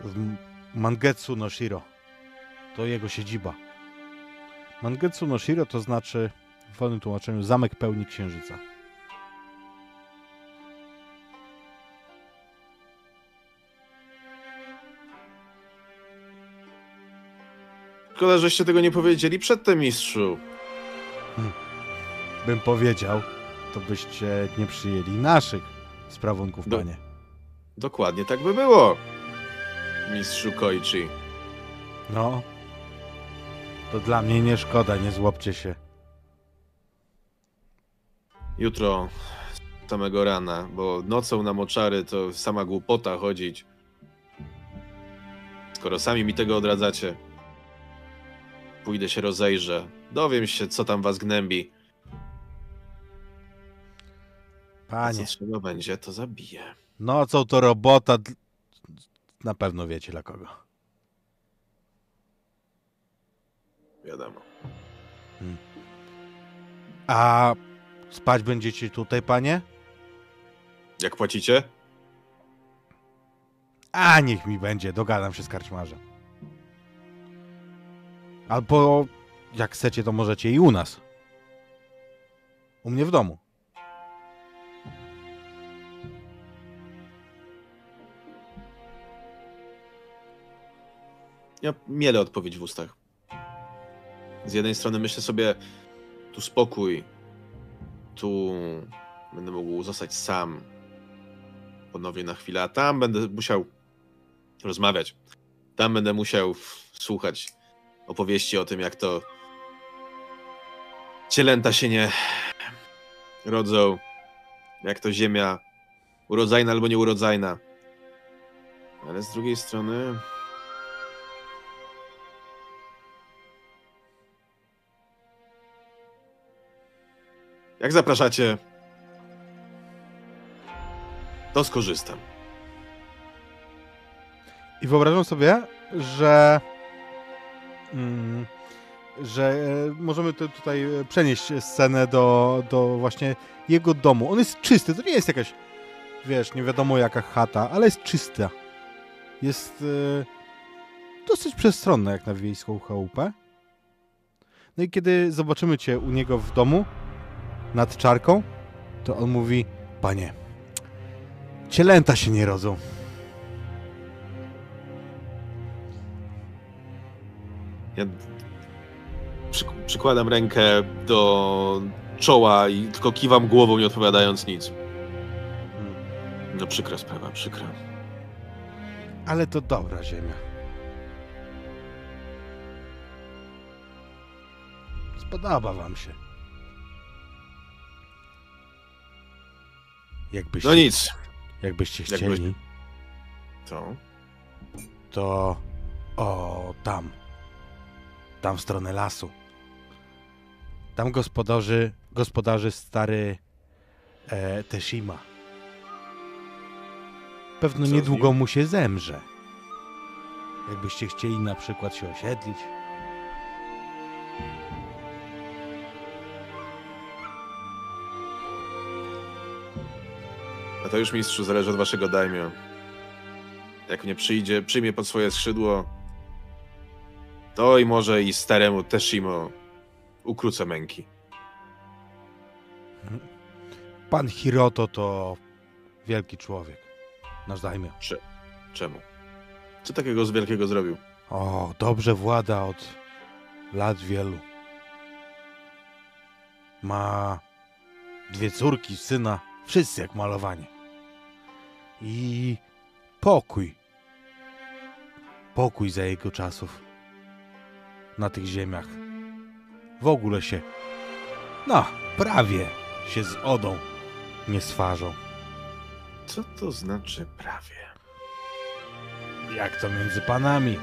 W Mangetsu no Shiro. To jego siedziba. Mangetsu no Shiro to znaczy w wolnym tłumaczeniu zamek pełni księżyca.
Szkoda, żeście tego nie powiedzieli przedtem, mistrzu.
bym powiedział, to byście nie przyjęli naszych sprawunków,
Do-
panie.
Dokładnie tak by było, mistrzu Koichi.
No. To dla mnie nie szkoda, nie złopcie się.
Jutro samego rana, bo nocą na moczary to sama głupota chodzić. Skoro sami mi tego odradzacie, pójdę się rozejrzę, dowiem się, co tam was gnębi. A
Panie,
co trzeba będzie, to zabiję.
nocą to robota. Na pewno wiecie dla kogo.
Wiadomo.
A spać będziecie tutaj, panie?
Jak płacicie?
A niech mi będzie, dogadam się z karczmarzem. Albo jak chcecie, to możecie i u nas. U mnie w domu.
Ja miele odpowiedź w ustach. Z jednej strony myślę sobie, tu spokój, tu będę mógł zostać sam ponownie na chwilę, a tam będę musiał rozmawiać. Tam będę musiał słuchać opowieści o tym, jak to cielęta się nie rodzą, jak to ziemia urodzajna albo nieurodzajna. Ale z drugiej strony Jak zapraszacie, to skorzystam.
I wyobrażam sobie, że. Mm, że e, możemy tu- tutaj e, przenieść scenę do, do właśnie jego domu. On jest czysty, to nie jest jakaś, wiesz, nie wiadomo jaka chata, ale jest czysta. Jest e, dosyć przestronna jak na wiejską chałupę. No i kiedy zobaczymy cię u niego w domu, nad czarką, to on mówi, panie, cielęta się nie rodzą.
Ja przy, przykładam rękę do czoła i tylko kiwam głową, nie odpowiadając nic. No przykra sprawa, przykra.
Ale to dobra ziemia. Spodoba wam się. Jakbyście,
No nic,
jakbyście
Jakbyś-
chcieli,
to
to o tam. Tam w stronę lasu. Tam gospodarzy, gospodarzy stary e, Teshima. Pewno
Co
niedługo mu się zemrze. Jakbyście chcieli na przykład się osiedlić.
To już mistrzu zależy od waszego daimio. Jak mnie przyjdzie, przyjmie pod swoje skrzydło, to i może i staremu Teshimo ukrócę męki.
Pan Hiroto to wielki człowiek. Nasz daimio.
Czemu? Co takiego z wielkiego zrobił?
O, dobrze włada od lat wielu. Ma dwie córki, syna, wszyscy jak malowanie. I pokój. Pokój za jego czasów. Na tych ziemiach. W ogóle się, no, prawie się z Odą nie swarzą.
Co to znaczy prawie?
Jak to między panami?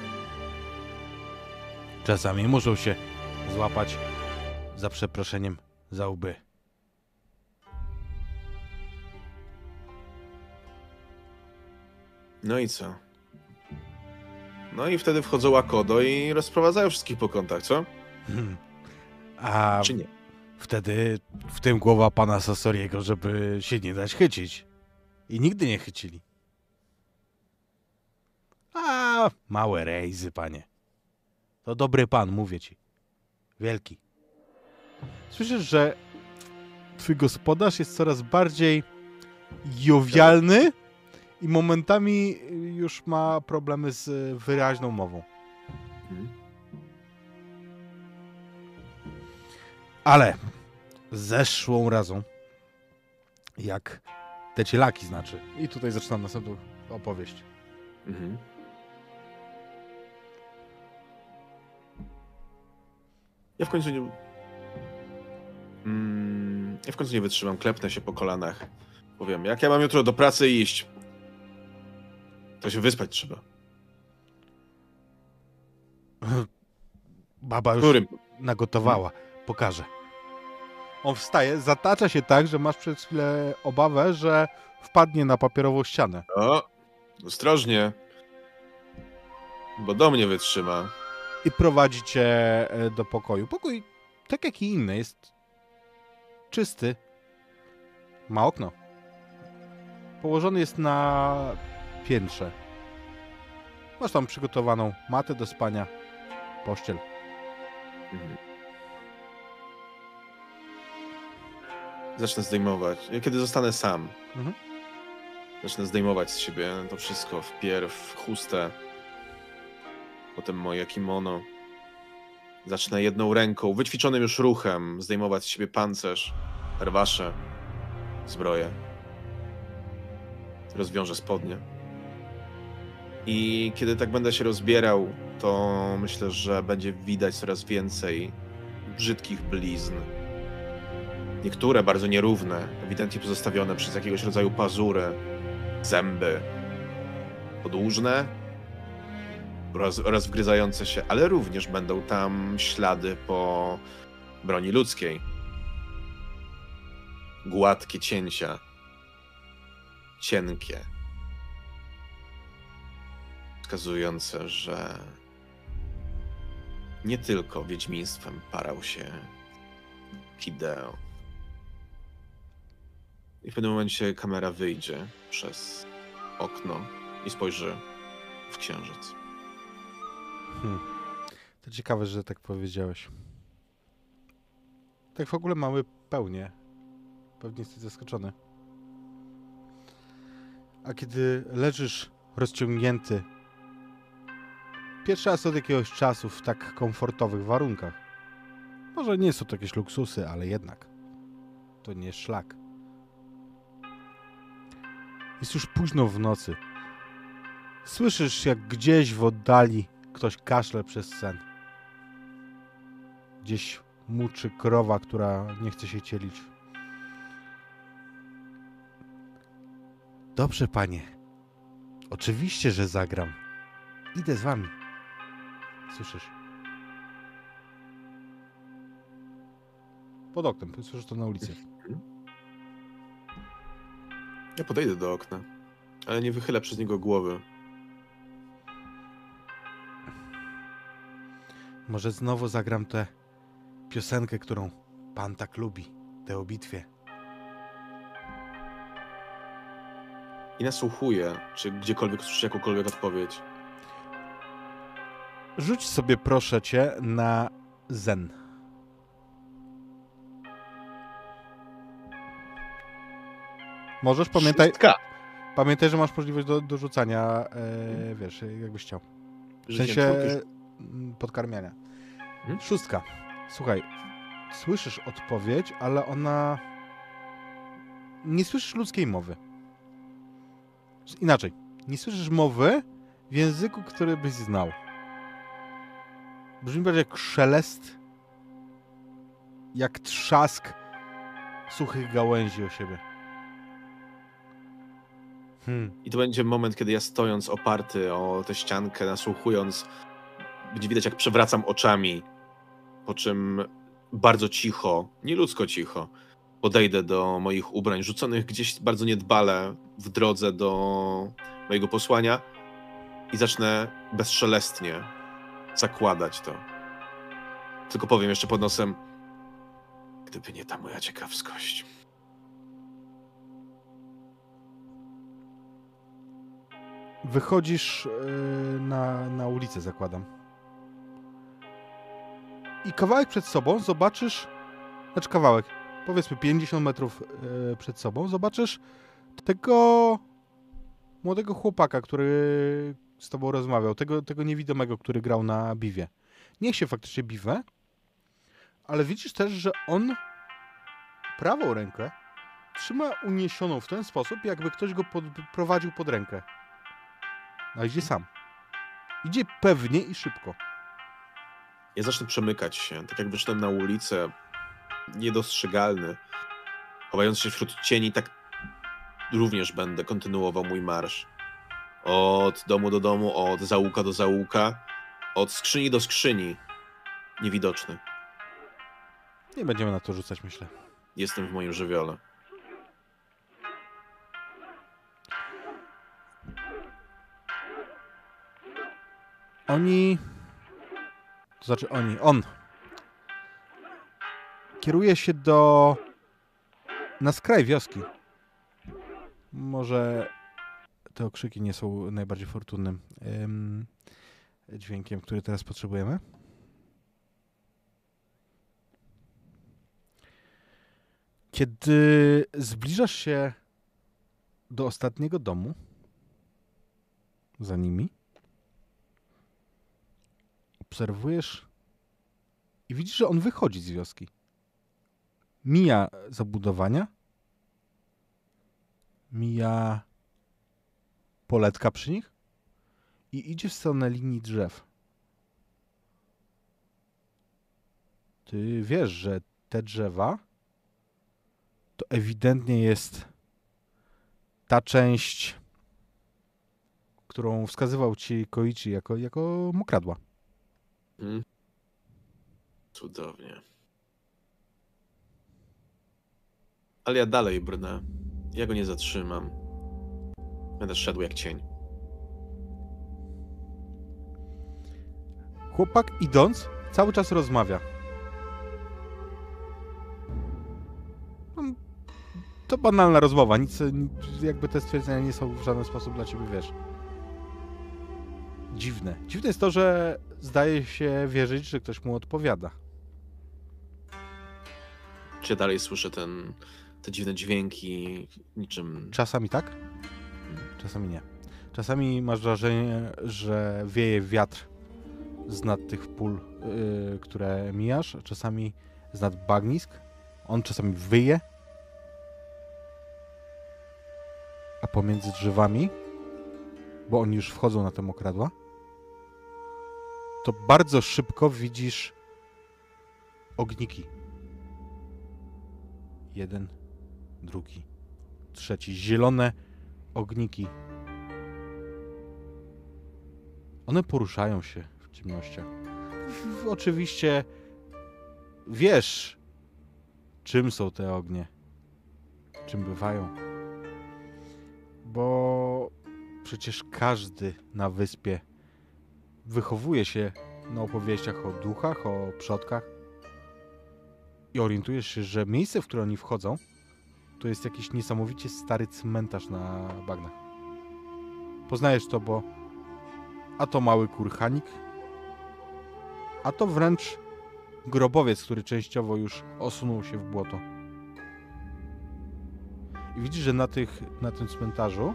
Czasami muszą się złapać za przeproszeniem za łby.
No i co? No i wtedy wchodzą Akodo i rozprowadzają wszystkich po kątach, co?
Hmm. A
Czy nie?
wtedy w tym głowa pana Sasoriego, żeby się nie dać chycić. I nigdy nie chycili. A małe rejzy, panie. To dobry pan, mówię ci. Wielki. Słyszysz, że twój gospodarz jest coraz bardziej jowialny i momentami już ma problemy z wyraźną mową.
Mhm.
Ale zeszłą razą, jak te cielaki znaczy. I tutaj zaczynam następną opowieść.
Mhm. Ja w końcu nie. Mm, ja w końcu nie wytrzymam, klepnę się po kolanach. Powiem, jak ja mam jutro do pracy iść? To się wyspać trzeba.
Baba już
Którym?
nagotowała. Pokażę. On wstaje, zatacza się tak, że masz przez chwilę obawę, że wpadnie na papierową ścianę.
O, ostrożnie. Bo do mnie wytrzyma.
I prowadzi cię e, do pokoju. Pokój, tak jak i inny, jest czysty. Ma okno. Położony jest na piętrze. Masz tam przygotowaną matę do spania, pościel.
Mhm. Zacznę zdejmować. Kiedy zostanę sam,
Mhm.
zacznę zdejmować z siebie to wszystko. Wpierw chustę, potem moje kimono. Zacznę jedną ręką, wyćwiczonym już ruchem, zdejmować z siebie pancerz, herwasze, zbroję. Rozwiążę spodnie. I kiedy tak będę się rozbierał, to myślę, że będzie widać coraz więcej brzydkich blizn. Niektóre bardzo nierówne, ewidentnie pozostawione przez jakiegoś rodzaju pazury, zęby. Podłużne oraz, oraz wgryzające się, ale również będą tam ślady po broni ludzkiej. Gładkie cięcia. Cienkie. Wskazujące, że nie tylko wiedźmiństwem parał się Hideo. I w pewnym momencie kamera wyjdzie przez okno i spojrzy w księżyc.
Hmm. To ciekawe, że tak powiedziałeś. Tak w ogóle mamy pełnię. Pewnie jesteś zaskoczony. A kiedy leżysz rozciągnięty, pierwszy raz od jakiegoś czasu w tak komfortowych warunkach. Może nie są to jakieś luksusy, ale jednak. To nie szlak. Jest już późno w nocy. Słyszysz, jak gdzieś w oddali ktoś kaszle przez sen. Gdzieś muczy krowa, która nie chce się cielić. Dobrze, panie. Oczywiście, że zagram. Idę z wami. Słyszysz? Pod oknem, słyszysz to na ulicy.
Ja podejdę do okna, ale nie wychylę przez niego głowy.
Może znowu zagram tę piosenkę, którą pan tak lubi. Tę o bitwie.
I nasłuchuję, czy gdziekolwiek usłyszę jakąkolwiek odpowiedź.
Rzuć sobie proszę cię na zen. Możesz, pamiętaj,
Szóstka.
pamiętaj, że masz możliwość do, do rzucania, e, wiesz, jakbyś chciał. W sensie mm, podkarmiania.
Mhm.
Szóstka. Słuchaj, słyszysz odpowiedź, ale ona... Nie słyszysz ludzkiej mowy. Inaczej, nie słyszysz mowy w języku, który byś znał. Brzmi bardziej jak szelest, jak trzask suchych gałęzi o siebie. Hmm.
I to będzie moment, kiedy ja stojąc oparty o tę ściankę, nasłuchując, będzie widać, jak przewracam oczami, po czym bardzo cicho, nieludzko cicho, podejdę do moich ubrań, rzuconych gdzieś bardzo niedbale w drodze do mojego posłania i zacznę bezszelestnie zakładać to. Tylko powiem jeszcze pod nosem, gdyby nie ta moja ciekawskość.
Wychodzisz yy, na, na ulicę, zakładam. I kawałek przed sobą zobaczysz, znaczy kawałek, powiedzmy 50 metrów yy, przed sobą, zobaczysz tego młodego chłopaka, który z tobą rozmawiał, tego, tego niewidomego, który grał na biwie. Niech się faktycznie biwę, ale widzisz też, że on prawą rękę trzyma uniesioną w ten sposób, jakby ktoś go prowadził pod rękę. A idzie sam. Idzie pewnie i szybko.
Ja zacznę przemykać się, tak jak wyszedłem na ulicę, niedostrzegalny. Chowając się wśród cieni, tak również będę kontynuował mój marsz. Od domu do domu, od zaułka do zaułka, od skrzyni do skrzyni. Niewidoczny.
Nie będziemy na to rzucać, myślę.
Jestem w moim żywiole.
Oni. To znaczy oni, on. Kieruje się do. na skraj wioski. Może te okrzyki nie są najbardziej fortunnym em, dźwiękiem, który teraz potrzebujemy. Kiedy zbliżasz się do ostatniego domu, za nimi, obserwujesz i widzisz, że on wychodzi z wioski. Mija zabudowania, mija poletka przy nich i idzie w stronę linii drzew. Ty wiesz, że te drzewa to ewidentnie jest ta część, którą wskazywał ci Koichi jako, jako mokradła.
Hmm? Cudownie. Ale ja dalej brnę. Ja go nie zatrzymam. Będę szedł jak cień.
Chłopak idąc cały czas rozmawia. Mm, To banalna rozmowa, nic, jakby te stwierdzenia nie są w żaden sposób dla ciebie, wiesz. Dziwne. Dziwne jest to, że zdaje się wierzyć, że ktoś mu odpowiada.
Czy dalej słyszę ten, te dziwne dźwięki, niczym...
Czasami tak, czasami nie. Czasami masz wrażenie, że wieje wiatr z nad tych pól, yy, które mijasz, czasami z nad bagnisk. On czasami wyje. A pomiędzy drzewami, bo oni już wchodzą na te mokradła, to bardzo szybko widzisz ogniki. Jeden, drugi, trzeci. Zielone ogniki. One poruszają się w ciemnościach. Oczywiście wiesz, czym są te ognie, czym bywają. Bo przecież każdy na wyspie wychowuje się na opowieściach o duchach, o przodkach i orientujesz się, że miejsce, w które oni wchodzą, to jest jakiś niesamowicie stary cmentarz na bagnach. Poznajesz to, bo a to mały kurhanik, a to wręcz grobowiec, który częściowo już osunął się w błoto. I widzisz, że na, tych, na tym cmentarzu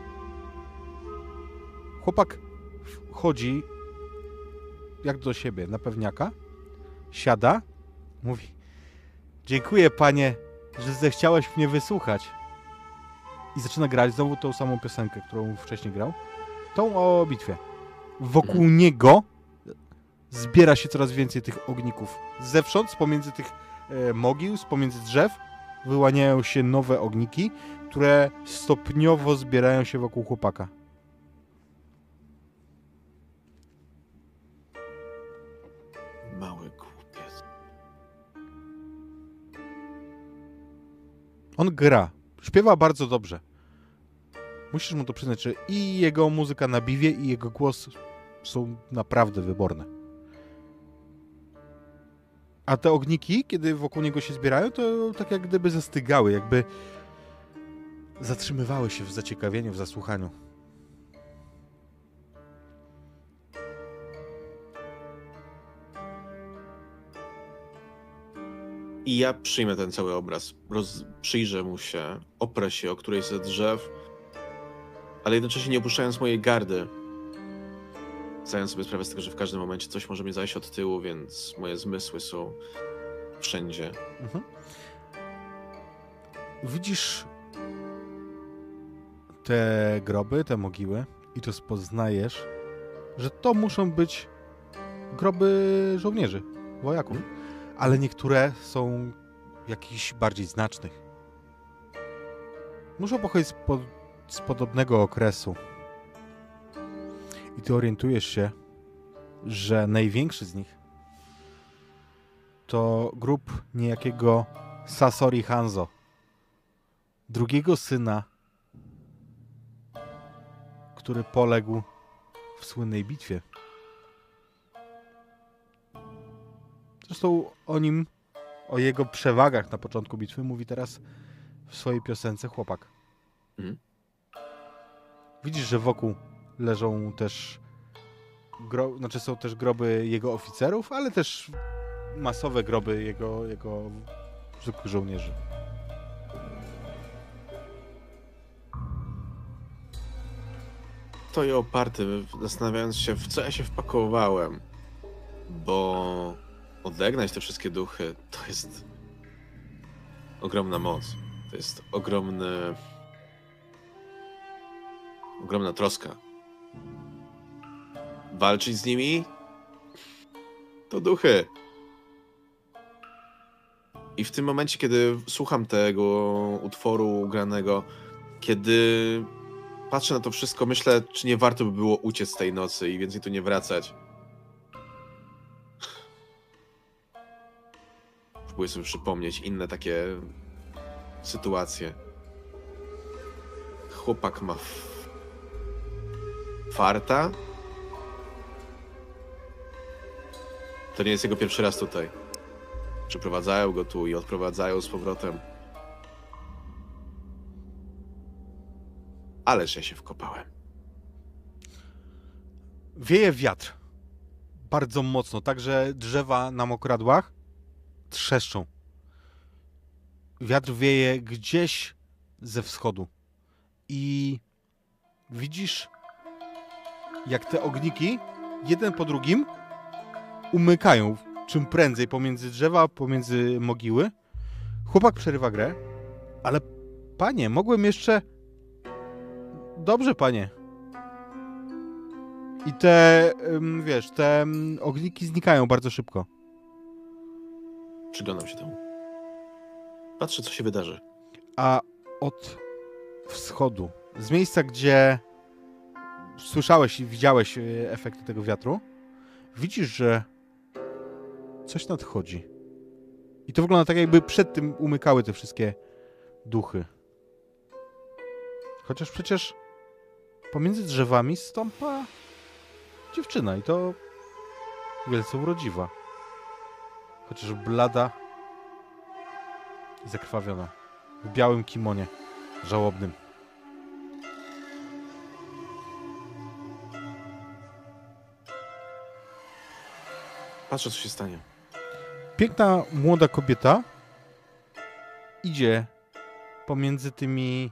chłopak chodzi jak do siebie, na pewniaka, siada, mówi dziękuję panie, że zechciałeś mnie wysłuchać. I zaczyna grać znowu tą samą piosenkę, którą wcześniej grał. Tą o bitwie. Wokół niego zbiera się coraz więcej tych ogników. Zewsząd, pomiędzy tych e, mogił, z pomiędzy drzew, wyłaniają się nowe ogniki, które stopniowo zbierają się wokół chłopaka. On gra. Śpiewa bardzo dobrze. Musisz mu to przyznać, że i jego muzyka na biwie, i jego głos są naprawdę wyborne. A te ogniki, kiedy wokół niego się zbierają, to tak jak gdyby zastygały, jakby zatrzymywały się w zaciekawieniu, w zasłuchaniu.
I ja przyjmę ten cały obraz, roz... przyjrzę mu się, oprę się o którejś ze drzew, ale jednocześnie nie opuszczając mojej gardy. Zdając sobie sprawę z tego, że w każdym momencie coś może mnie zajść od tyłu, więc moje zmysły są wszędzie.
Mhm. widzisz te groby, te mogiły i to spoznajesz, że to muszą być groby żołnierzy, wojaków. Ale niektóre są jakichś bardziej znacznych. Muszą pochodzić z, po, z podobnego okresu. I ty orientujesz się, że największy z nich to grup niejakiego Sasori Hanzo, drugiego syna, który poległ w słynnej bitwie. Zresztą o nim, o jego przewagach na początku bitwy mówi teraz w swojej piosence chłopak.
Mhm.
Widzisz, że wokół leżą też gro... znaczy są też groby jego oficerów, ale też masowe groby jego, jego zwykłych żołnierzy.
Stoję oparty, zastanawiając się, w co ja się wpakowałem. Bo odegnać te wszystkie duchy to jest ogromna moc. To jest ogromny. ogromna troska. Walczyć z nimi to duchy. I w tym momencie, kiedy słucham tego utworu granego, kiedy patrzę na to wszystko, myślę, czy nie warto by było uciec tej nocy i więcej tu nie wracać. Próbuję sobie przypomnieć inne takie sytuacje. Chłopak ma farta. To nie jest jego pierwszy raz tutaj. Przyprowadzają go tu i odprowadzają z powrotem. Ależ ja się wkopałem.
Wieje wiatr. Bardzo mocno, także drzewa na mokradłach trzeszczą. Wiatr wieje gdzieś ze wschodu. I widzisz, jak te ogniki, jeden po drugim, umykają czym prędzej pomiędzy drzewa, pomiędzy mogiły. Chłopak przerywa grę, ale panie, mogłem jeszcze. Dobrze, panie. I te, wiesz, te ogniki znikają bardzo szybko.
Przyglądam się temu. Patrzę, co się wydarzy.
A od wschodu, z miejsca, gdzie słyszałeś i widziałeś e, efekty tego wiatru, widzisz, że coś nadchodzi. I to wygląda tak, jakby przed tym umykały te wszystkie duchy. Chociaż przecież pomiędzy drzewami stąpa dziewczyna i to wielce urodziwa. Chociaż blada i zakrwawiona. W białym kimonie. Żałobnym.
Patrzę, co się stanie.
Piękna młoda kobieta idzie pomiędzy tymi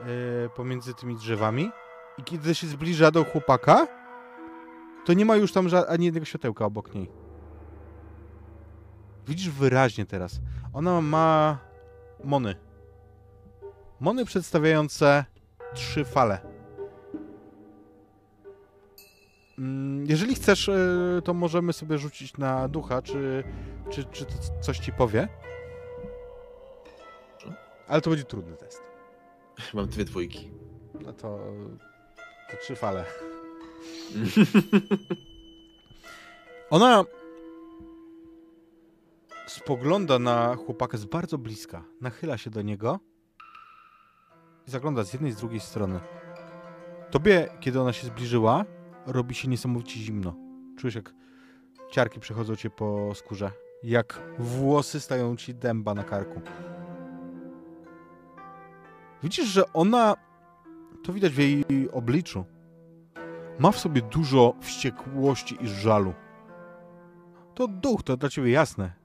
e, pomiędzy tymi drzewami i kiedy się zbliża do chłopaka, to nie ma już tam ani jednego światełka obok niej. Widzisz wyraźnie teraz. Ona ma mony. Mony przedstawiające trzy fale. Mm, Jeżeli chcesz, e, to możemy sobie rzucić na ducha, czy, czy, czy to coś ci powie. Ale to będzie trudny test.
Mam dwie dwójki.
No to, to trzy fale. Ona spogląda na chłopaka z bardzo bliska. Nachyla się do niego i zagląda z jednej i z drugiej strony. Tobie, kiedy ona się zbliżyła, robi się niesamowicie zimno. Czujesz, jak ciarki przechodzą cię po skórze. Jak włosy stają ci dęba na karku. Widzisz, że ona, to widać w jej obliczu, ma w sobie dużo wściekłości i żalu. To duch, to dla ciebie jasne.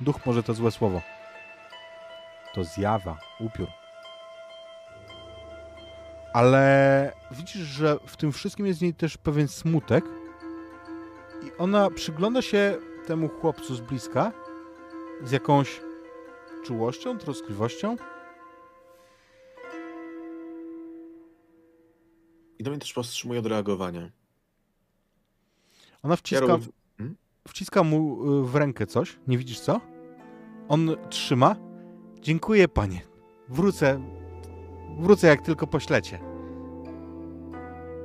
Duch może to złe słowo. To zjawa, upiór. Ale widzisz, że w tym wszystkim jest w niej też pewien smutek i ona przygląda się temu chłopcu z bliska z jakąś czułością, troskliwością.
I do mnie też powstrzymuje od reagowania.
Ona
Ja
wciska,
robię...
Wciska mu y, w rękę coś. Nie widzisz co? On trzyma. Dziękuję, panie. Wrócę. Wrócę, jak tylko poślecie.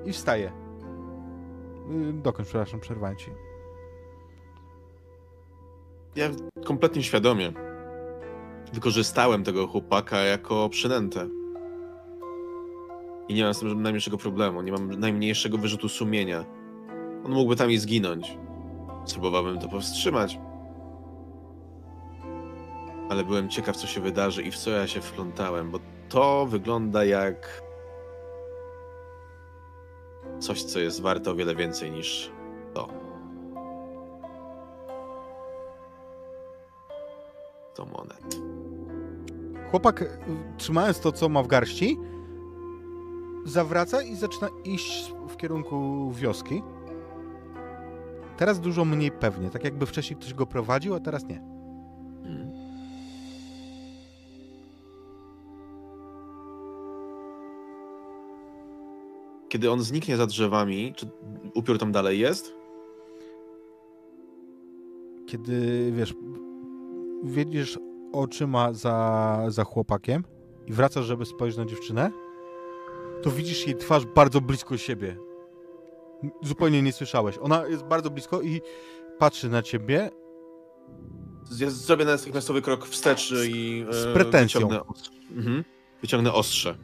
I wstaje. Y, Dokończ, przepraszam, przerwałem ci.
Ja kompletnie świadomie wykorzystałem tego chłopaka jako przynętę. I nie mam z tym najmniejszego problemu, nie mam najmniejszego wyrzutu sumienia. On mógłby tam i zginąć. Spróbowałbym to powstrzymać. Ale byłem ciekaw, co się wydarzy i w co ja się wplątałem, bo to wygląda jak coś, co jest warte o wiele więcej niż to. To monet.
Chłopak, y, trzymając to, co ma w garści, zawraca i zaczyna iść w kierunku wioski. Teraz dużo mniej pewnie, tak jakby wcześniej ktoś go prowadził, a teraz nie.
Mm. Kiedy on zniknie za drzewami, czy upiór tam dalej jest?
Kiedy, wiesz, wiedziesz oczyma za, za chłopakiem i wracasz, żeby spojrzeć na dziewczynę, to widzisz jej twarz bardzo blisko siebie. Zupełnie nie słyszałeś. Ona jest bardzo blisko i patrzy na ciebie
Ja zrobię natychmiastowy krok wstecz i
z
e,
pretensją.
Wyciągnę, ostrze. mhm. wyciągnę ostrze.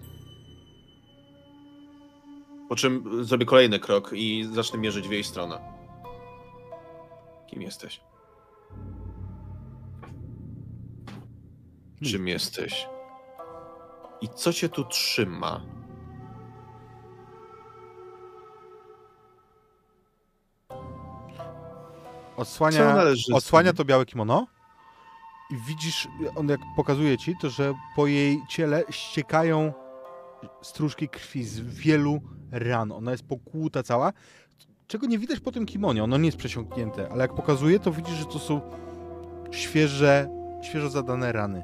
Po czym zrobię kolejny krok i zacznę mierzyć w jej stronę. Kim jesteś? Czym jesteś? I co cię tu trzyma?
Odsłania, odsłania to białe kimono i widzisz, on jak pokazuje ci, to że po jej ciele ściekają stróżki krwi z wielu ran. Ona jest pokłuta cała, czego nie widać po tym kimonie. Ono nie jest przesiąknięte, ale jak pokazuje, to widzisz, że to są świeże, świeżo zadane rany.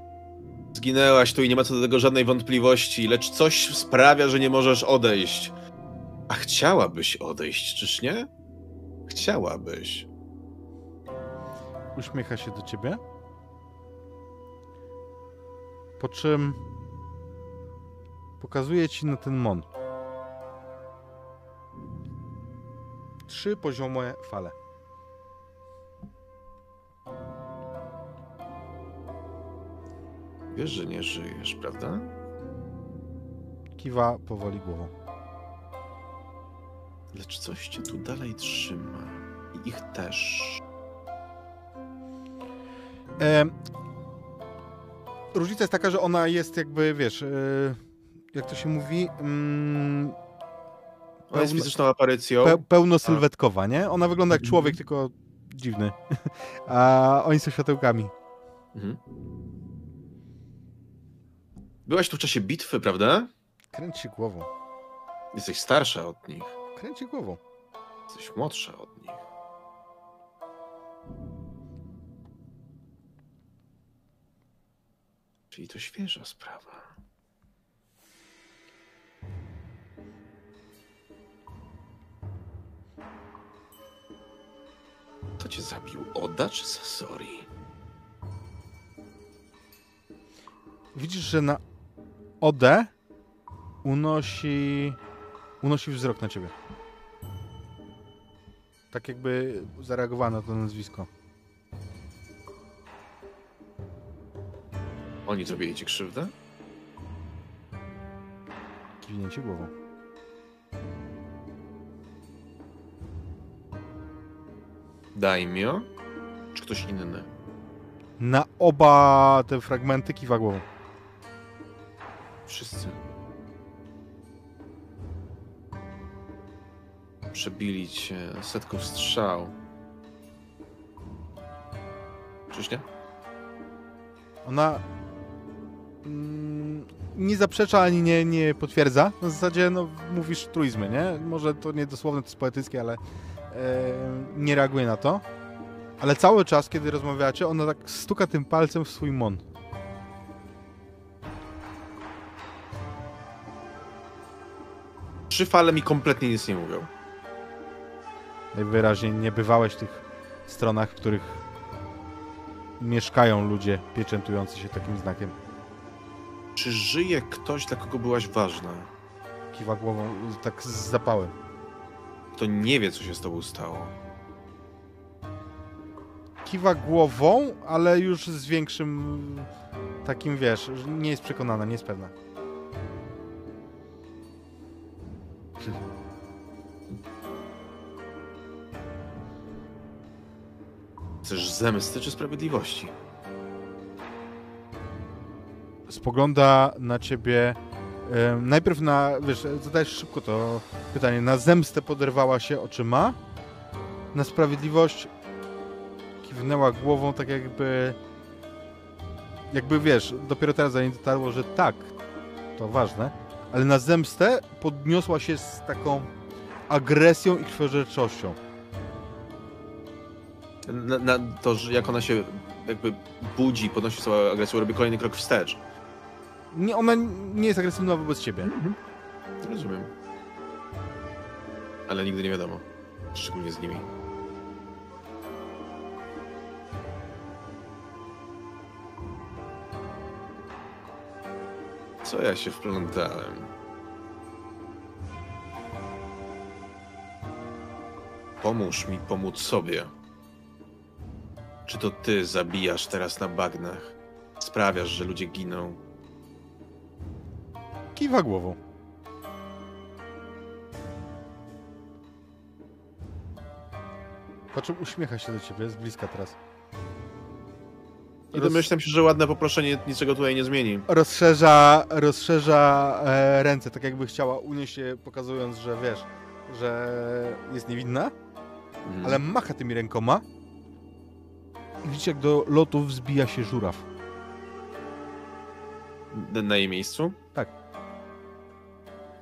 Zginęłaś tu i nie ma co do tego żadnej wątpliwości, lecz coś sprawia, że nie możesz odejść. A chciałabyś odejść, czyż nie? Chciałabyś.
Uśmiecha się do ciebie. Po czym pokazuje ci na ten mon. Trzy poziome fale.
Wiesz, że nie żyjesz, prawda?
Kiwa powoli głową.
Lecz coś cię tu dalej trzyma. I ich też.
E, różnica jest taka, że ona jest jakby, wiesz, e, jak to się mówi, mm,
Ona jest fizyczną aparycją.
pe, pełnosylwetkowa, nie? Ona wygląda jak
Mhm.
człowiek, tylko dziwny. A oni są światełkami.
Mhm. Byłaś tu w czasie bitwy, prawda?
Kręć się głową.
Jesteś starsza od nich.
Kręć się głową.
Jesteś młodsza od nich. Czyli to świeża sprawa. To cię zabił Oda czy Sasori?
Widzisz, że na Odę unosi, unosi wzrok na ciebie. Tak jakby zareagowała na to nazwisko.
Oni zrobili ci krzywdę?
Kiwnięcie głową.
Daimyo? Czy ktoś inny?
Na oba te fragmenty kiwa głową.
Wszyscy. Przebili cię setką strzał. Czyż nie?
Ona Mm, nie zaprzecza ani nie, nie potwierdza. Na zasadzie no, mówisz truizmy, nie? Może to nie dosłowne, to jest poetyckie, ale e, nie reaguje na to. Ale cały czas, kiedy rozmawiacie, ona tak stuka tym palcem w swój mon.
Trzy fale mi kompletnie nic nie mówią.
Najwyraźniej nie bywałeś w tych stronach, w których mieszkają ludzie pieczętujący się takim znakiem.
Czy żyje ktoś, dla kogo byłaś ważna?
Kiwa głową tak z zapałem.
Kto nie wie, co się z tobą stało?
Kiwa głową, ale już z większym takim, wiesz, nie jest przekonana, nie jest pewna.
Chcesz zemsty czy sprawiedliwości?
Spogląda na ciebie najpierw na, wiesz, zadajesz szybko to pytanie, na zemstę poderwała się oczyma, na sprawiedliwość kiwnęła głową tak jakby, jakby wiesz, dopiero teraz za dotarło, że tak, to ważne, ale na zemstę podniosła się z taką agresją i krwiożerczością.
Na, na to, że jak ona się jakby budzi, podnosi swoją agresję, robi kolejny krok wstecz.
Nie, ona nie jest agresywna wobec ciebie.
Rozumiem. Ale nigdy nie wiadomo. Szczególnie z nimi. Co ja się wplątałem? Pomóż mi pomóc sobie. Czy to ty zabijasz teraz na bagnach? Sprawiasz, że ludzie giną?
Kiwa głową. Czym uśmiecha się do ciebie z bliska teraz.
I
Roz-
domyślam się, że ładne poproszenie niczego tutaj nie zmieni.
Rozszerza, rozszerza e, ręce, tak jakby chciała unieść je, pokazując, że wiesz, że jest niewinna,
Mhm.
ale macha tymi rękoma. I widzicie, jak do lotu wzbija się żuraw.
Na jej miejscu?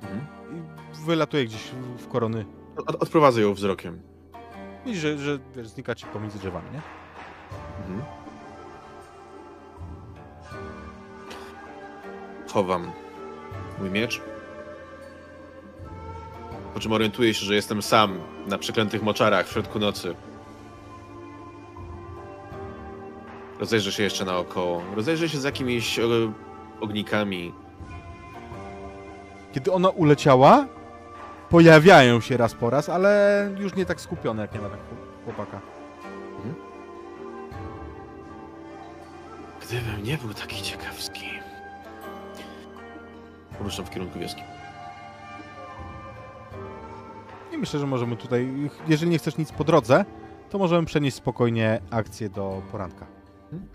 Mhm.
I wylatuje gdzieś w- korony.
Od, odprowadzę ją wzrokiem.
Widzisz, że, że wiesz, znika ci pomiędzy drzewami, nie?
Mhm. Chowam mój miecz. Po czym orientuję się, że jestem sam na przeklętych moczarach w środku nocy. Rozejrzę się jeszcze naokoło. Rozejrzę się z jakimiś e, ognikami.
Kiedy ona uleciała, pojawiają się raz po raz, ale już nie tak skupione, jak nie ma tak chłopaka.
Gdybym nie był taki ciekawski. Ruszam w kierunku wioski.
I myślę, że możemy tutaj, jeżeli nie chcesz nic po drodze, to możemy przenieść spokojnie akcję do poranka.
Mhm.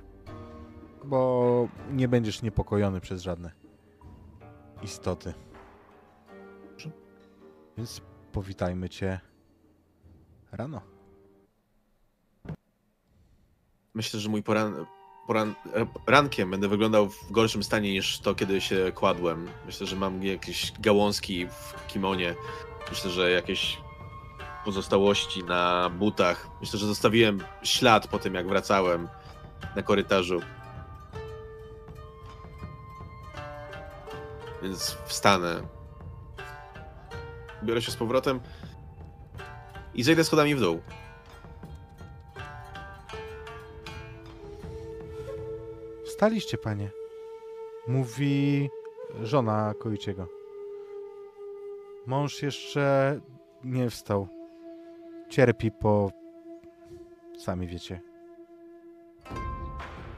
Bo nie będziesz niepokojony przez żadne istoty. Więc powitajmy cię rano.
Myślę, że mój poran, poran, rankiem będę wyglądał w gorszym stanie niż to, kiedy się kładłem. Myślę, że mam jakieś gałązki w kimonie. Myślę, że jakieś pozostałości na butach. Myślę, że zostawiłem ślad po tym, jak wracałem na korytarzu. Więc wstanę. Biorę się z powrotem i zejdę schodami w dół.
Wstaliście, panie. Mówi żona Koiciego. Mąż jeszcze nie wstał. Cierpi po... Sami wiecie.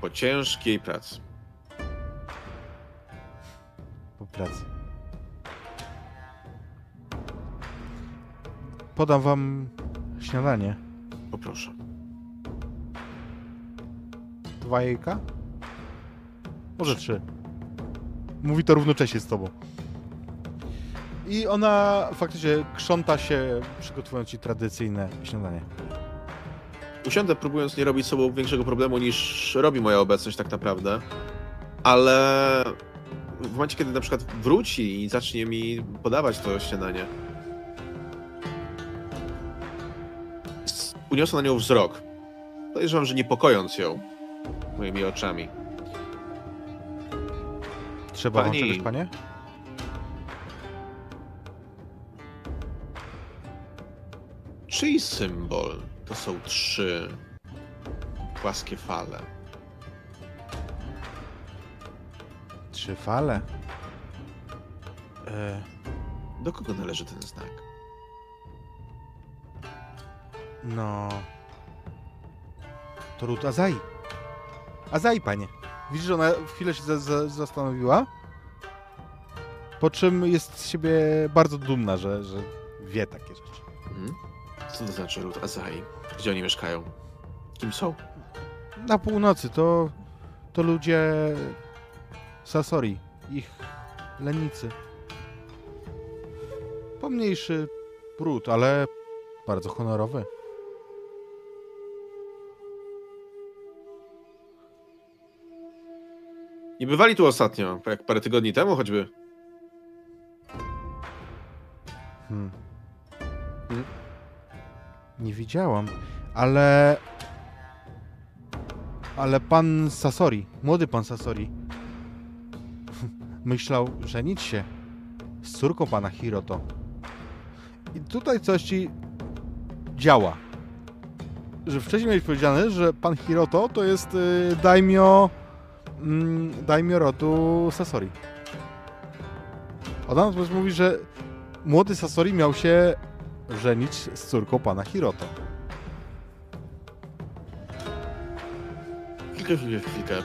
Po ciężkiej pracy.
po pracy. Podam wam śniadanie.
Poproszę.
Dwa jajka? Może trzy. Mówi to równocześnie z tobą. I ona faktycznie krząta się, przygotowując ci tradycyjne śniadanie.
Usiądę, próbując nie robić sobą większego problemu niż robi moja obecność tak naprawdę, ale w momencie, kiedy na przykład wróci i zacznie mi podawać to śniadanie, uniosę na nią wzrok. Podejrzewam, że niepokojąc ją moimi oczami.
Trzeba wam
Pani-
czegoś, panie?
Czyj symbol? To są trzy płaskie fale.
Trzy fale. E,
Do kogo należy ten znak?
No. To ród Azai. Azai, panie. Widzisz, że ona w chwilę się za, za, zastanowiła? Po czym jest z siebie bardzo dumna, że, że wie takie rzeczy.
Mhm. Co to znaczy ród Azai? Gdzie oni mieszkają? Kim są?
Na północy to, to ludzie Sasori, ich lennicy. Pomniejszy ród, ale bardzo honorowy.
Nie bywali tu ostatnio, jak parę tygodni temu choćby.
Hmm.
Hmm?
Nie widziałam, ale... Ale pan Sasori, młody pan Sasori, myślał żenić się z córką pana Hiroto. I tutaj coś ci działa. Że wcześniej miałeś powiedziane, że pan Hiroto to jest y, daimyo, mm, daimyo rodu Sasori. Ona natomiast mówi, że młody Sasori miał się żenić z córką pana Hiroto.
Chwilkę, chwilkę, chwilkę.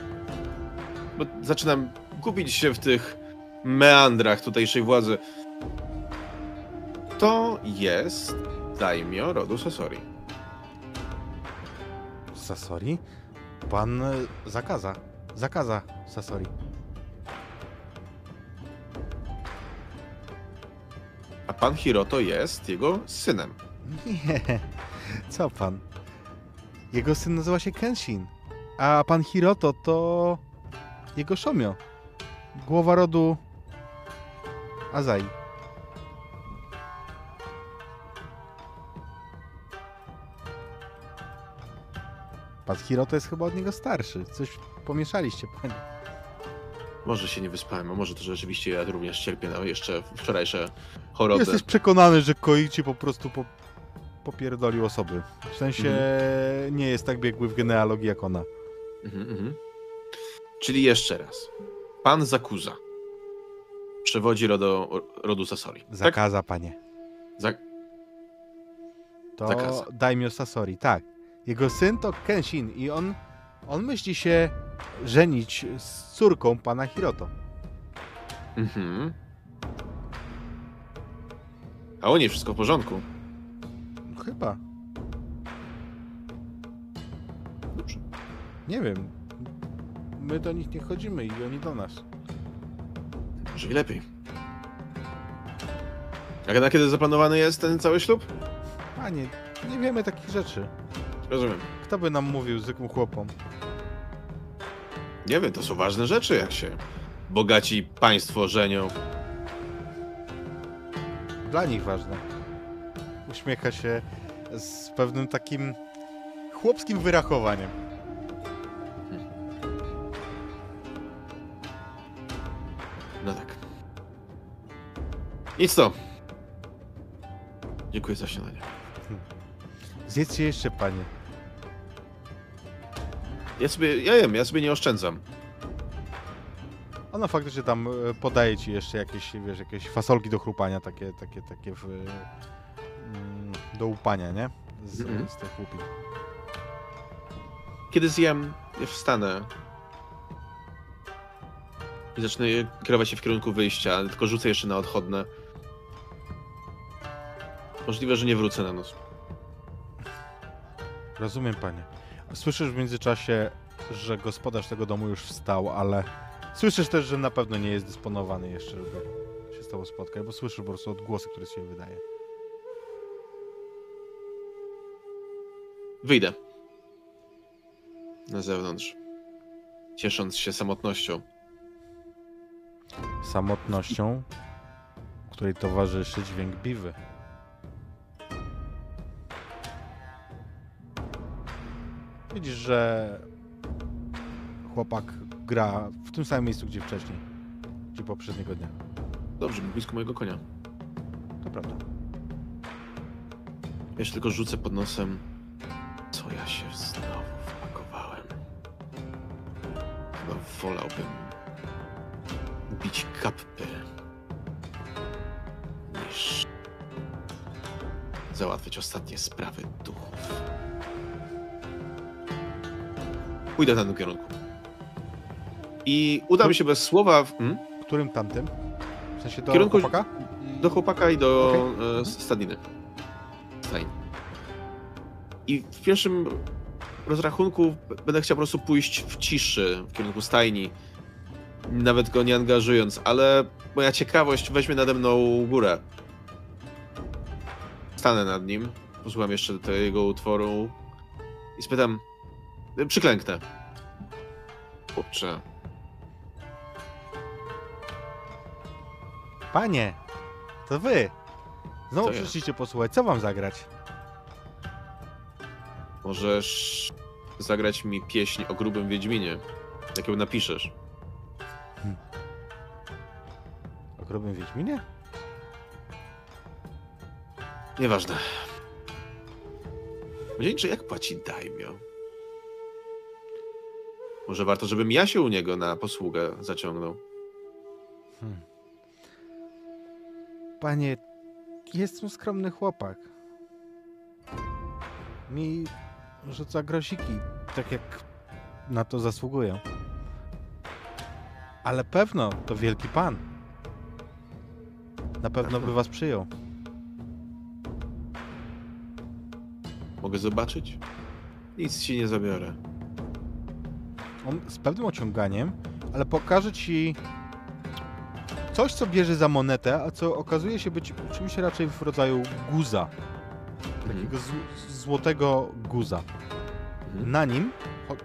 Bo zaczynam gubić się w tych meandrach tutejszej władzy. To jest daimyo rodu Sasori.
Sasori? Pan zakaza. Zakaza Sasori.
A pan Hiroto jest jego synem.
Nie, co pan? Jego syn nazywa się Kenshin, a pan Hiroto to jego Shomio. Głowa rodu Azai. Pan Hiroto jest chyba od niego starszy. Coś pomieszaliście, panie.
Może się nie wyspałem, a może to rzeczywiście ja również cierpię na jeszcze wczorajsze choroby.
Jesteś przekonany, że Koichi po prostu po, popierdolił osoby. W sensie nie jest tak biegły w genealogii jak ona.
Mhm, mhm. Czyli jeszcze raz. Pan Zakuza przewodzi rodo, rodu Sasori. Tak?
Zakaza, panie.
Za...
To
Zakaza.
Daimyo Sasori, tak. Jego syn to Kenshin i on, on myśli się żenić z córką pana Hiroto.
Mhm. A u niej wszystko w porządku.
Chyba.
Dobrze.
Nie wiem. My do nich nie chodzimy i oni do nas.
Może i lepiej. A na kiedy zaplanowany jest ten cały ślub?
Panie, nie wiemy takich rzeczy.
Rozumiem.
Kto by nam mówił zwykłym chłopom?
Nie wiem, to są ważne rzeczy, jak się bogaci państwo żenią.
Dla nich ważne. Uśmiecha się z pewnym takim chłopskim wyrachowaniem.
No tak. Nic to. Dziękuję za śniadanie.
Zjedzcie jeszcze, panie.
Ja sobie, ja wiem, ja sobie nie oszczędzam.
Ona faktycznie tam e, podaje ci jeszcze jakieś, wiesz, jakieś fasolki do chrupania, takie, takie, takie w, mm, do upania, nie? Z,
Mhm.
z tych łupin.
Kiedy zjem, ja wstanę. I zacznę kierować się w kierunku wyjścia, tylko rzucę jeszcze na odchodne. Możliwe, że nie wrócę na noc.
Rozumiem, panie. Słyszysz w międzyczasie, że gospodarz tego domu już wstał, ale słyszysz też, że na pewno nie jest dysponowany jeszcze, żeby się z tobą spotkać, bo słyszysz po prostu odgłosy, które się wydaje.
Wyjdę. Na zewnątrz. Ciesząc się samotnością.
Samotnością, której towarzyszy dźwięk biwy. Widzisz, że chłopak gra w tym samym miejscu, gdzie wcześniej, gdzie poprzedniego dnia.
Dobrze, blisko mojego konia.
To prawda.
Jeszcze tylko rzucę pod nosem. Co ja się znowu wpakowałem? Chyba wolałbym bić kapy niż załatwiać ostatnie sprawy duchów. Pójdę w tamtym kierunku. I uda mi się bez słowa w, hmm?
Którym tamtym? W sensie do
Kierunku-
chłopaka?
do chłopaka i do
Okej.
e, stadniny. Stajni. I w pierwszym rozrachunku będę chciał po prostu pójść w ciszy w kierunku stajni, nawet go nie angażując, ale moja ciekawość weźmie nade mną górę. Stanę nad nim, posłucham jeszcze tego jego utworu i spytam, przyklęknę. Chłopcze,
Panie, to wy. Znowu
To ja.
przyszliście posłuchać, co wam zagrać?
możesz zagrać mi pieśń o grubym Wiedźminie, jak ją napiszesz.
O grubym Wiedźminie?
Nieważne. Pojedynczy jak płaci daimio? Może warto, żebym ja się u niego na posługę zaciągnął.
Hmm. Panie, jestem skromny chłopak. Mi rzuca grosiki, tak jak na to zasługują. Ale pewno to wielki pan. Na pewno by was przyjął.
Mogę zobaczyć? Nic ci nie zabiorę.
On z pewnym ociąganiem, ale pokaże ci coś, co bierze za monetę, a co okazuje się być czymś raczej w rodzaju guza. Takiego z- złotego guza.
Mhm.
Na nim,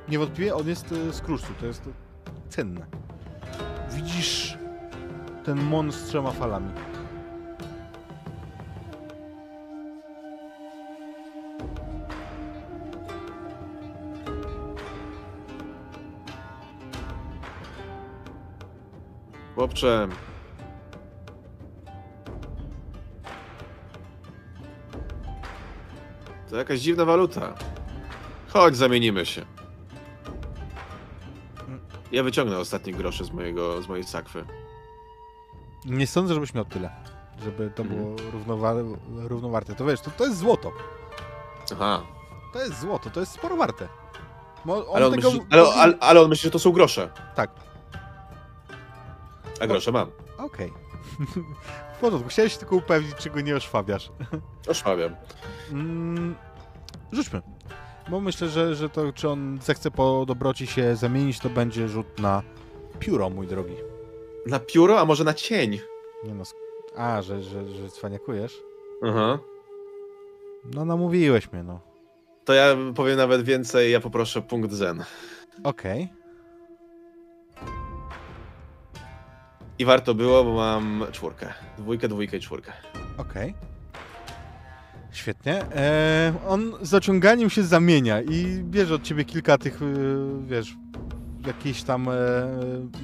niewątpliwie on jest e, z kruszcu, to jest cenne. Widzisz ten mon z trzema falami.
Chłopcze. To jakaś dziwna waluta. Chodź, zamienimy się. Ja wyciągnę ostatnie grosze z, mojego, z mojej sakwy.
Nie sądzę, żebyś miał tyle, żeby to
Mhm.
było równowa- równowarte. To wiesz, to, to jest złoto.
Aha.
To jest złoto, to jest sporo warte. On
Ale on,
tego-
myśli, ale, ale, ale on myśli, że to są grosze.
Tak.
A grosze mam.
Okej. w porządku, chciałeś się tylko upewnić, czy go nie oszwabiasz.
Oszwabiam.
Mm, rzućmy. Bo myślę, że, że to, czy on zechce po dobroci się zamienić, to będzie rzut na pióro, mój drogi.
Na pióro, a może na cień?
Nie no, a, że, że, że cwaniakujesz?
Aha.
No, namówiłeś mnie, no.
To ja powiem nawet więcej, ja poproszę punkt zen.
Okej.
I warto było, bo mam czwórkę. Dwójkę, dwójkę i czwórkę.
Okej. Świetnie. E, on z ociąganiem się zamienia i bierze od ciebie kilka tych, y, wiesz, jakichś tam e,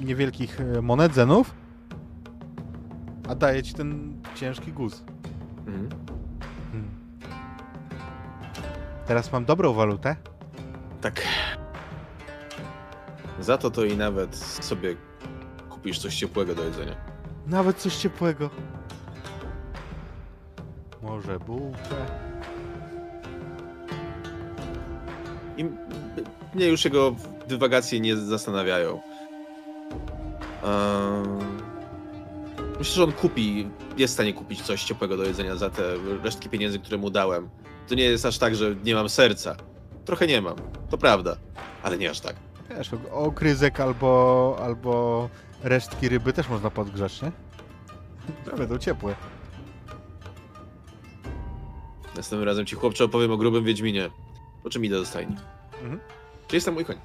niewielkich e, monet zenów, a daje ci ten ciężki guz.
Mhm.
Hmm. Teraz mam dobrą walutę.
Tak. Za to to i nawet sobie kupisz coś ciepłego do jedzenia.
Nawet coś ciepłego. Może bułkę.
I mnie już jego dywagacje nie zastanawiają. Ehm, Myślę, że on kupi, jest w stanie kupić coś ciepłego do jedzenia za te resztki pieniędzy, które mu dałem. To nie jest aż tak, że nie mam serca. Trochę nie mam, to prawda, ale nie aż tak.
Wiesz, ogryzek albo, albo resztki ryby też można podgrzać, nie? Będą ciepłe.
Następnym razem ci chłopcze opowiem o grubym Wiedźminie. Po czym idę do stajni.
Mhm.
Czy jest tam mój koń?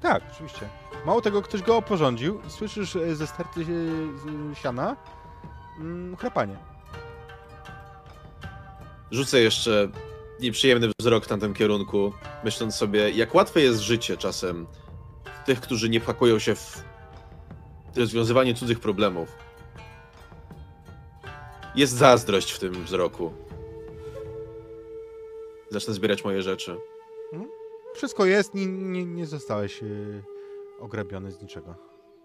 Tak, oczywiście. Mało tego, ktoś go oporządził i słyszysz e, ze sterty e, z siana mm, chrapanie.
Rzucę jeszcze nieprzyjemny wzrok w tamtym kierunku, myśląc sobie, jak łatwe jest życie czasem tych, którzy nie pakują się w rozwiązywanie cudzych problemów. Jest zazdrość w tym wzroku. zacznę zbierać moje rzeczy.
Wszystko jest, nie, nie, nie zostałeś yy, ograbiony z niczego.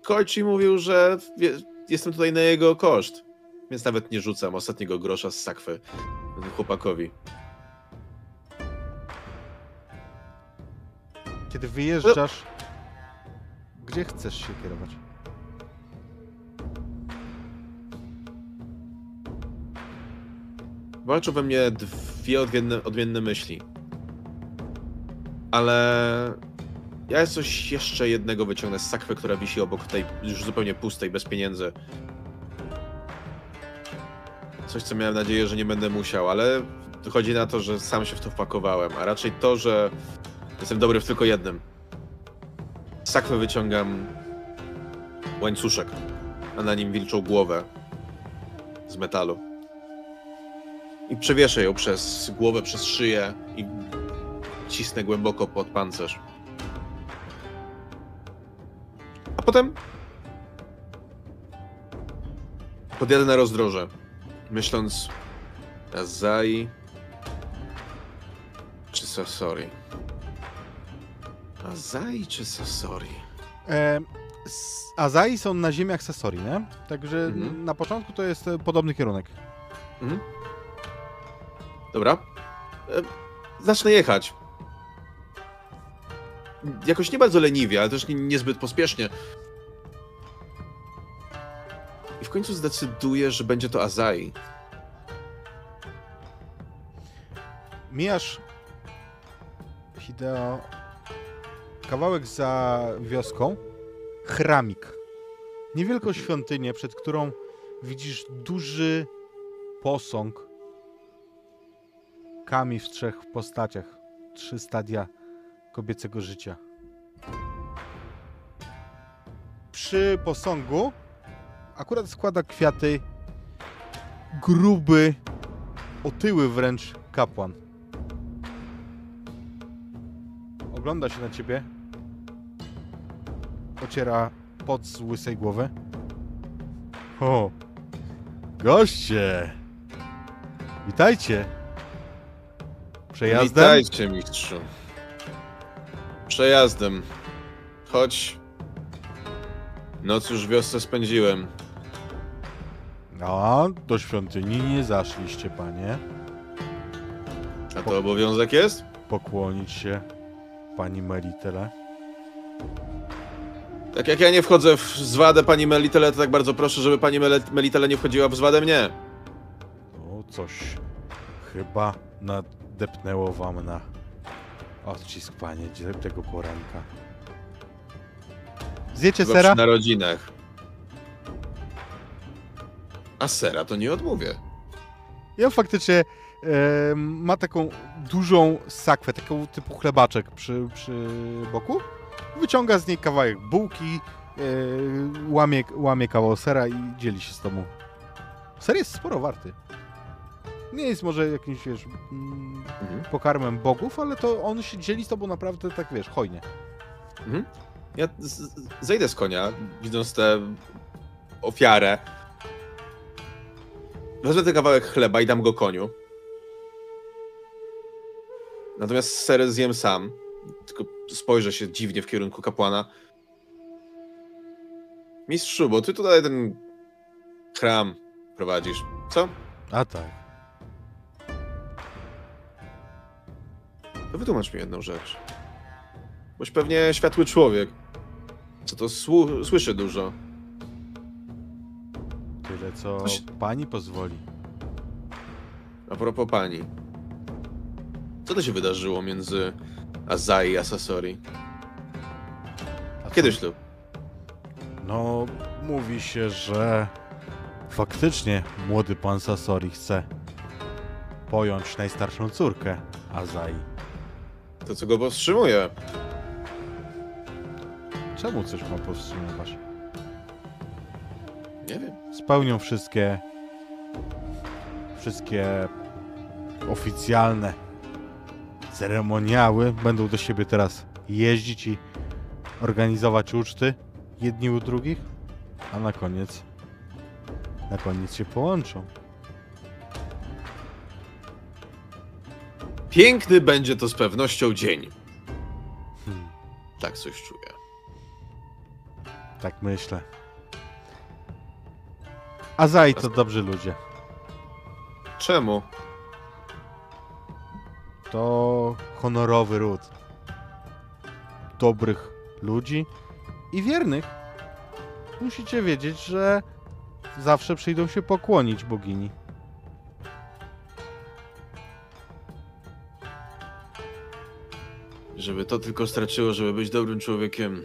Koichi mówił, że jestem tutaj na jego koszt, więc nawet nie rzucam ostatniego grosza z sakwy chłopakowi.
Kiedy wyjeżdżasz, gdzie chcesz się kierować?
Walczą we mnie dwie odmienne, odmienne myśli. Ale ja coś jeszcze jednego wyciągnę z sakwy, która wisi obok tej już zupełnie pustej, bez pieniędzy. Coś, co miałem nadzieję, że nie będę musiał, ale wychodzi na to, że sam się w to wpakowałem, a raczej to, że jestem dobry w tylko jednym. Z sakwy wyciągam łańcuszek, a na nim wilczą głowę z metalu. I przewieszę ją przez głowę, przez szyję i cisnę głęboko pod pancerz. A potem podjadę na rozdroże, myśląc Azai czy Sasori. Azai czy Sasori?
E, Azai są na ziemiach Sasori, nie? Także
Mhm.
na początku to jest podobny kierunek.
Mhm. Dobra. E, Zacznę jechać. Jakoś nie bardzo leniwie, ale też nie, niezbyt pospiesznie. I w końcu zdecyduję, że będzie to Azai.
Mijasz Hideo kawałek za wioską chramik. Niewielką świątynię, przed którą widzisz duży posąg kami w trzech postaciach. Trzy stadia kobiecego życia. Przy posągu akurat składa kwiaty gruby, otyły wręcz kapłan. Ogląda się na ciebie. Ociera pot z łysej głowy. O! Goście! Witajcie! Przejazdem?
Witajcie, mistrzu. Przejazdem. Choć... Noc już w wiosce spędziłem.
A, do świątyni nie zaszliście, panie.
A to obowiązek jest?
Pokłonić się pani Meritele.
Tak jak ja nie wchodzę w zwadę pani Melitele, to tak bardzo proszę, żeby pani Melitele nie wchodziła w zwadę mnie.
No, coś chyba nadepnęło wam na odcisk, panie, tego poranka. Zjecie
Chyba
sera?
przy narodzinach. A sera to nie odmówię.
On faktycznie e, ma taką dużą sakwę, taką typu chlebaczek przy, przy boku. Wyciąga z niej kawałek bułki, e, łamie, łamie kawał sera i dzieli się z tobą. Ser jest sporo warty. Nie jest może jakimś, wiesz, mm,
Mhm.
pokarmem bogów, ale to on się dzieli z tobą naprawdę tak, wiesz, hojnie.
Mhm. Ja z- zejdę z konia, widząc tę ofiarę. Wezmę ten kawałek chleba i dam go koniu. Natomiast ser zjem sam. Tylko spojrzę się dziwnie w kierunku kapłana. Mistrzu, bo ty tutaj ten chram prowadzisz. Co?
A tak.
To wytłumacz mi jedną rzecz. Boś pewnie światły człowiek. Co to słyszy dużo.
Tyle, co
Coś-
pani pozwoli.
A propos pani. Co to się wydarzyło między Azai a Sasori?
A
Kiedy ślub?
No, mówi się, że faktycznie młody pan Sasori chce pojąć najstarszą córkę Azai.
To co go powstrzymuje?
Czemu coś ma powstrzymywać?
Nie wiem.
Spełnią wszystkie wszystkie oficjalne ceremoniały. Będą do siebie teraz jeździć i organizować uczty jedni u drugich, a na koniec na koniec się połączą.
Piękny będzie to z pewnością dzień.
Hmm,
Tak coś czuję.
tak myślę. A zaj to dobrzy ludzie.
Czemu?
To honorowy ród. Dobrych ludzi i wiernych. Musicie wiedzieć, że zawsze przyjdą się pokłonić bogini.
Żeby to tylko straciło, żeby być dobrym człowiekiem.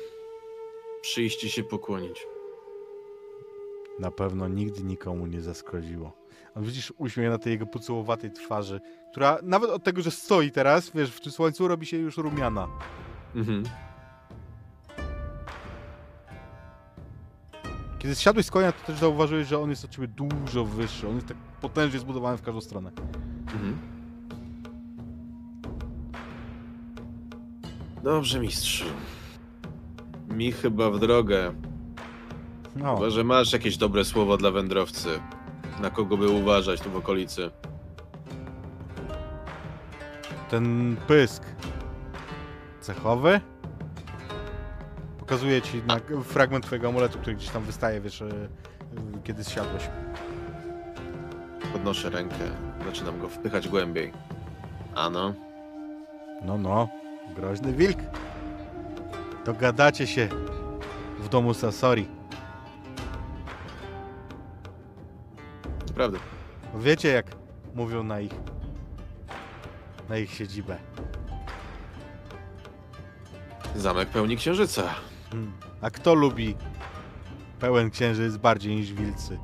Przyjście się pokłonić.
Na pewno nigdy nikomu nie zaskrodziło. A widzisz uśmiech na tej jego pocułowatej twarzy, która nawet od tego, że stoi teraz, wiesz, w tym słońcu robi się już rumiana.
Mhm.
Kiedy zsiadłeś z konia, to też zauważyłeś, że on jest od ciebie dużo wyższy. On jest tak potężnie zbudowany w każdą stronę.
Mhm. Dobrze, mistrzu. Mi chyba w drogę.
No,
Chyba, że masz jakieś dobre słowo dla wędrowcy. Na kogo by uważać tu w okolicy?
ten pysk cechowy pokazuje ci na fragment twojego amuletu, który gdzieś tam wystaje, wiesz, e, kiedy zsiadłeś.
Podnoszę rękę. Zaczynam go wpychać głębiej. Ano.
No, no, groźny wilk. Dogadacie się w domu Sasori.
Naprawdę.
Wiecie, jak mówią na ich na ich siedzibę.
Zamek pełni księżyca.
Hmm. A kto lubi pełen księżyc bardziej niż wilcy?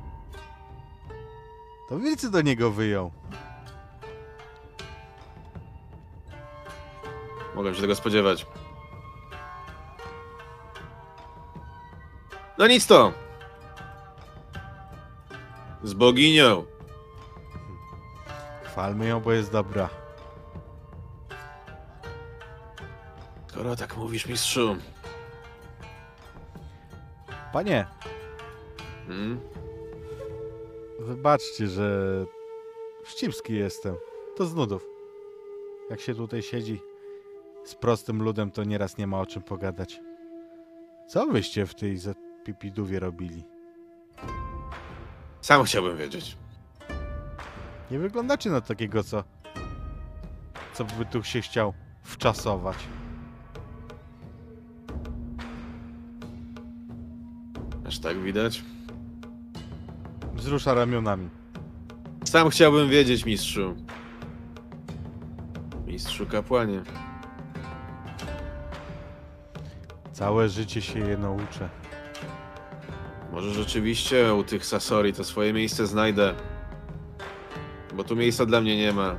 To wilcy do niego wyją.
Mogłem się tego spodziewać. No nic to. Z boginią.
Chwalmy ją, bo jest dobra.
Skoro tak mówisz, mistrzu.
Panie,
Hmm?
wybaczcie, że wścibski jestem. To z nudów. Jak się tutaj siedzi z prostym ludem, to nieraz nie ma o czym pogadać. Co wyście w tej zapipidówie robili?
Sam chciałbym wiedzieć.
Nie wyglądacie na takiego, co... co by tu się chciał wczasować.
Aż tak widać.
Wzrusza ramionami.
Sam chciałbym wiedzieć, mistrzu. Mistrzu kapłanie.
Całe życie się je nauczę.
Może rzeczywiście u tych Sasori to swoje miejsce znajdę. Bo tu miejsca dla mnie nie ma.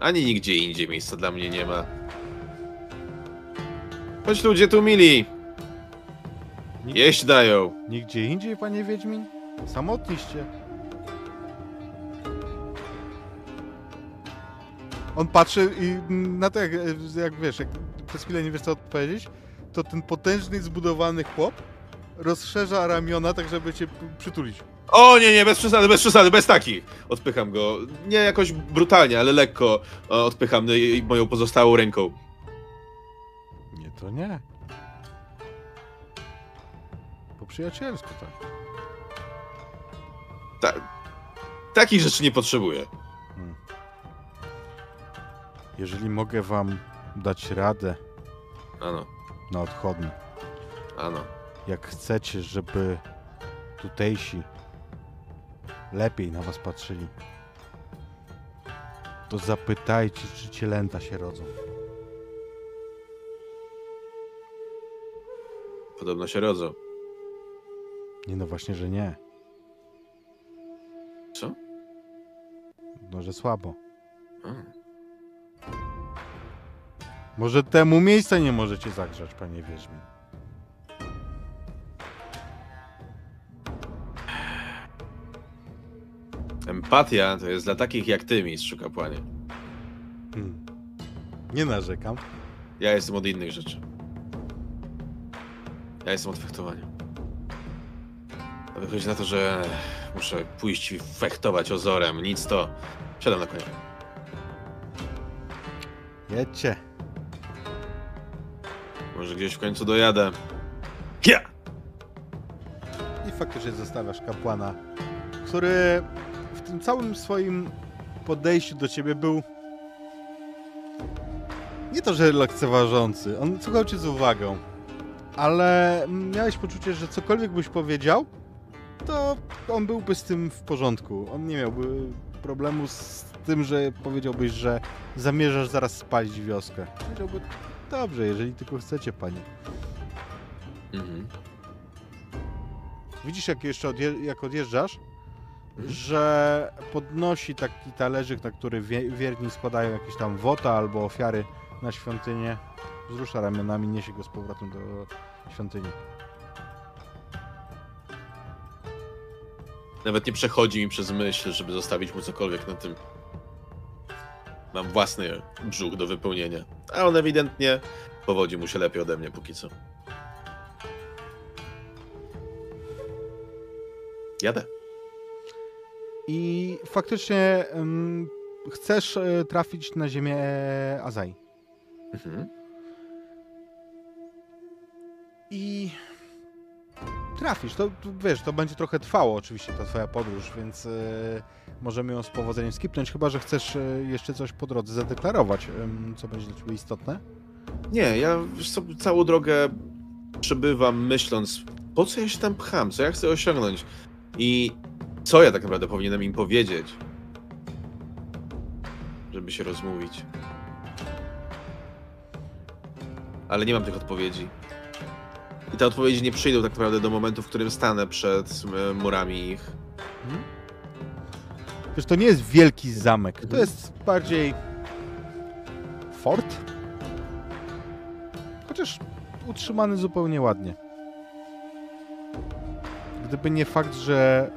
Ani nigdzie indziej miejsca dla mnie nie ma. Choć ludzie tu mili.
Nig-
Jeść dają.
Nigdzie indziej, panie Wiedźmin? Samotniście. On patrzy i na to, jak, jak wiesz, jak przez chwilę nie wiesz co odpowiedzieć, to ten potężny, zbudowany chłop rozszerza ramiona, tak żeby cię przytulić.
O nie, nie, bez przesady, bez przesady, bez takich. Odpycham go. Nie jakoś brutalnie, ale lekko e, odpycham moją pozostałą ręką.
Nie, to nie. Po przyjacielsku, tak.
Ta, takich rzeczy nie potrzebuję.
Hmm. Jeżeli mogę wam dać radę
Ano,
na odchodne,
ano.
jak chcecie, żeby tutejsi lepiej na was patrzyli, to zapytajcie, czy cielęta się rodzą.
Podobno się rodzą.
Nie, no właśnie, że nie.
Co?
No, że słabo.
A.
Może temu miejsca nie możecie zagrzać, panie Wiedźmin.
Empatia to jest dla takich jak ty, mistrzu kapłanie.
Hmm. Nie narzekam.
Ja jestem od innych rzeczy. Ja jestem od fechtowania. A Wychodzi na to, że muszę pójść i fechtować ozorem. Nic to. Siadam na konia.
Jedźcie.
Może gdzieś w końcu dojadę. Ja!
I faktycznie zostawiasz kapłana, który w tym całym swoim podejściu do ciebie był nie to, że lekceważący, on słuchał cię z uwagą, ale miałeś poczucie, że cokolwiek byś powiedział, to on byłby z tym w porządku. On nie miałby problemu z tym, że powiedziałbyś, że zamierzasz zaraz spalić wioskę. Powiedziałby, dobrze, jeżeli tylko chcecie, panie.
Mhm.
Widzisz, jak jeszcze odje- jak odjeżdżasz,
Mhm.
że podnosi taki talerzyk, na który wie- wierni składają jakieś tam wota albo ofiary na świątynię. Wzrusza ramionami, niesie go z powrotem do świątyni.
Nawet nie przechodzi mi przez myśl, żeby zostawić mu cokolwiek na tym. Mam własny brzuch do wypełnienia. A on ewidentnie powodzi mu się lepiej ode mnie póki co. Jadę.
I faktycznie chcesz e, trafić na ziemię e, Azai.
Mhm.
I trafisz. To wiesz, to będzie trochę trwało oczywiście ta twoja podróż, więc e, możemy ją z powodzeniem skipnąć, chyba że chcesz e, jeszcze coś po drodze zadeklarować, co będzie dla ciebie istotne.
Nie, ja całą drogę przebywam myśląc, po co ja się tam pcham, co ja chcę osiągnąć i co ja tak naprawdę powinienem im powiedzieć, żeby się rozmówić. Ale nie mam tych odpowiedzi. I te odpowiedzi nie przyjdą tak naprawdę do momentu, w którym stanę przed e, murami ich.
Wiesz, to nie jest wielki zamek, to
Mhm.
jest bardziej fort. Chociaż utrzymany zupełnie ładnie. Gdyby nie fakt, że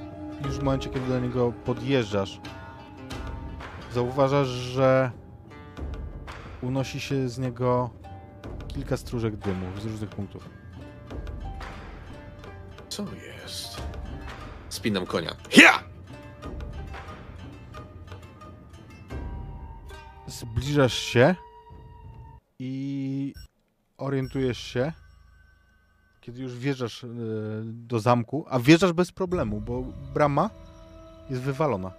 już w momencie, kiedy do niego podjeżdżasz, zauważasz, że unosi się z niego kilka stróżek dymu z różnych punktów.
Co jest? Spinam konia. Ja!
Zbliżasz się i orientujesz się, kiedy już wjeżdżasz e, do zamku, a wjeżdżasz bez problemu, bo brama jest wywalona.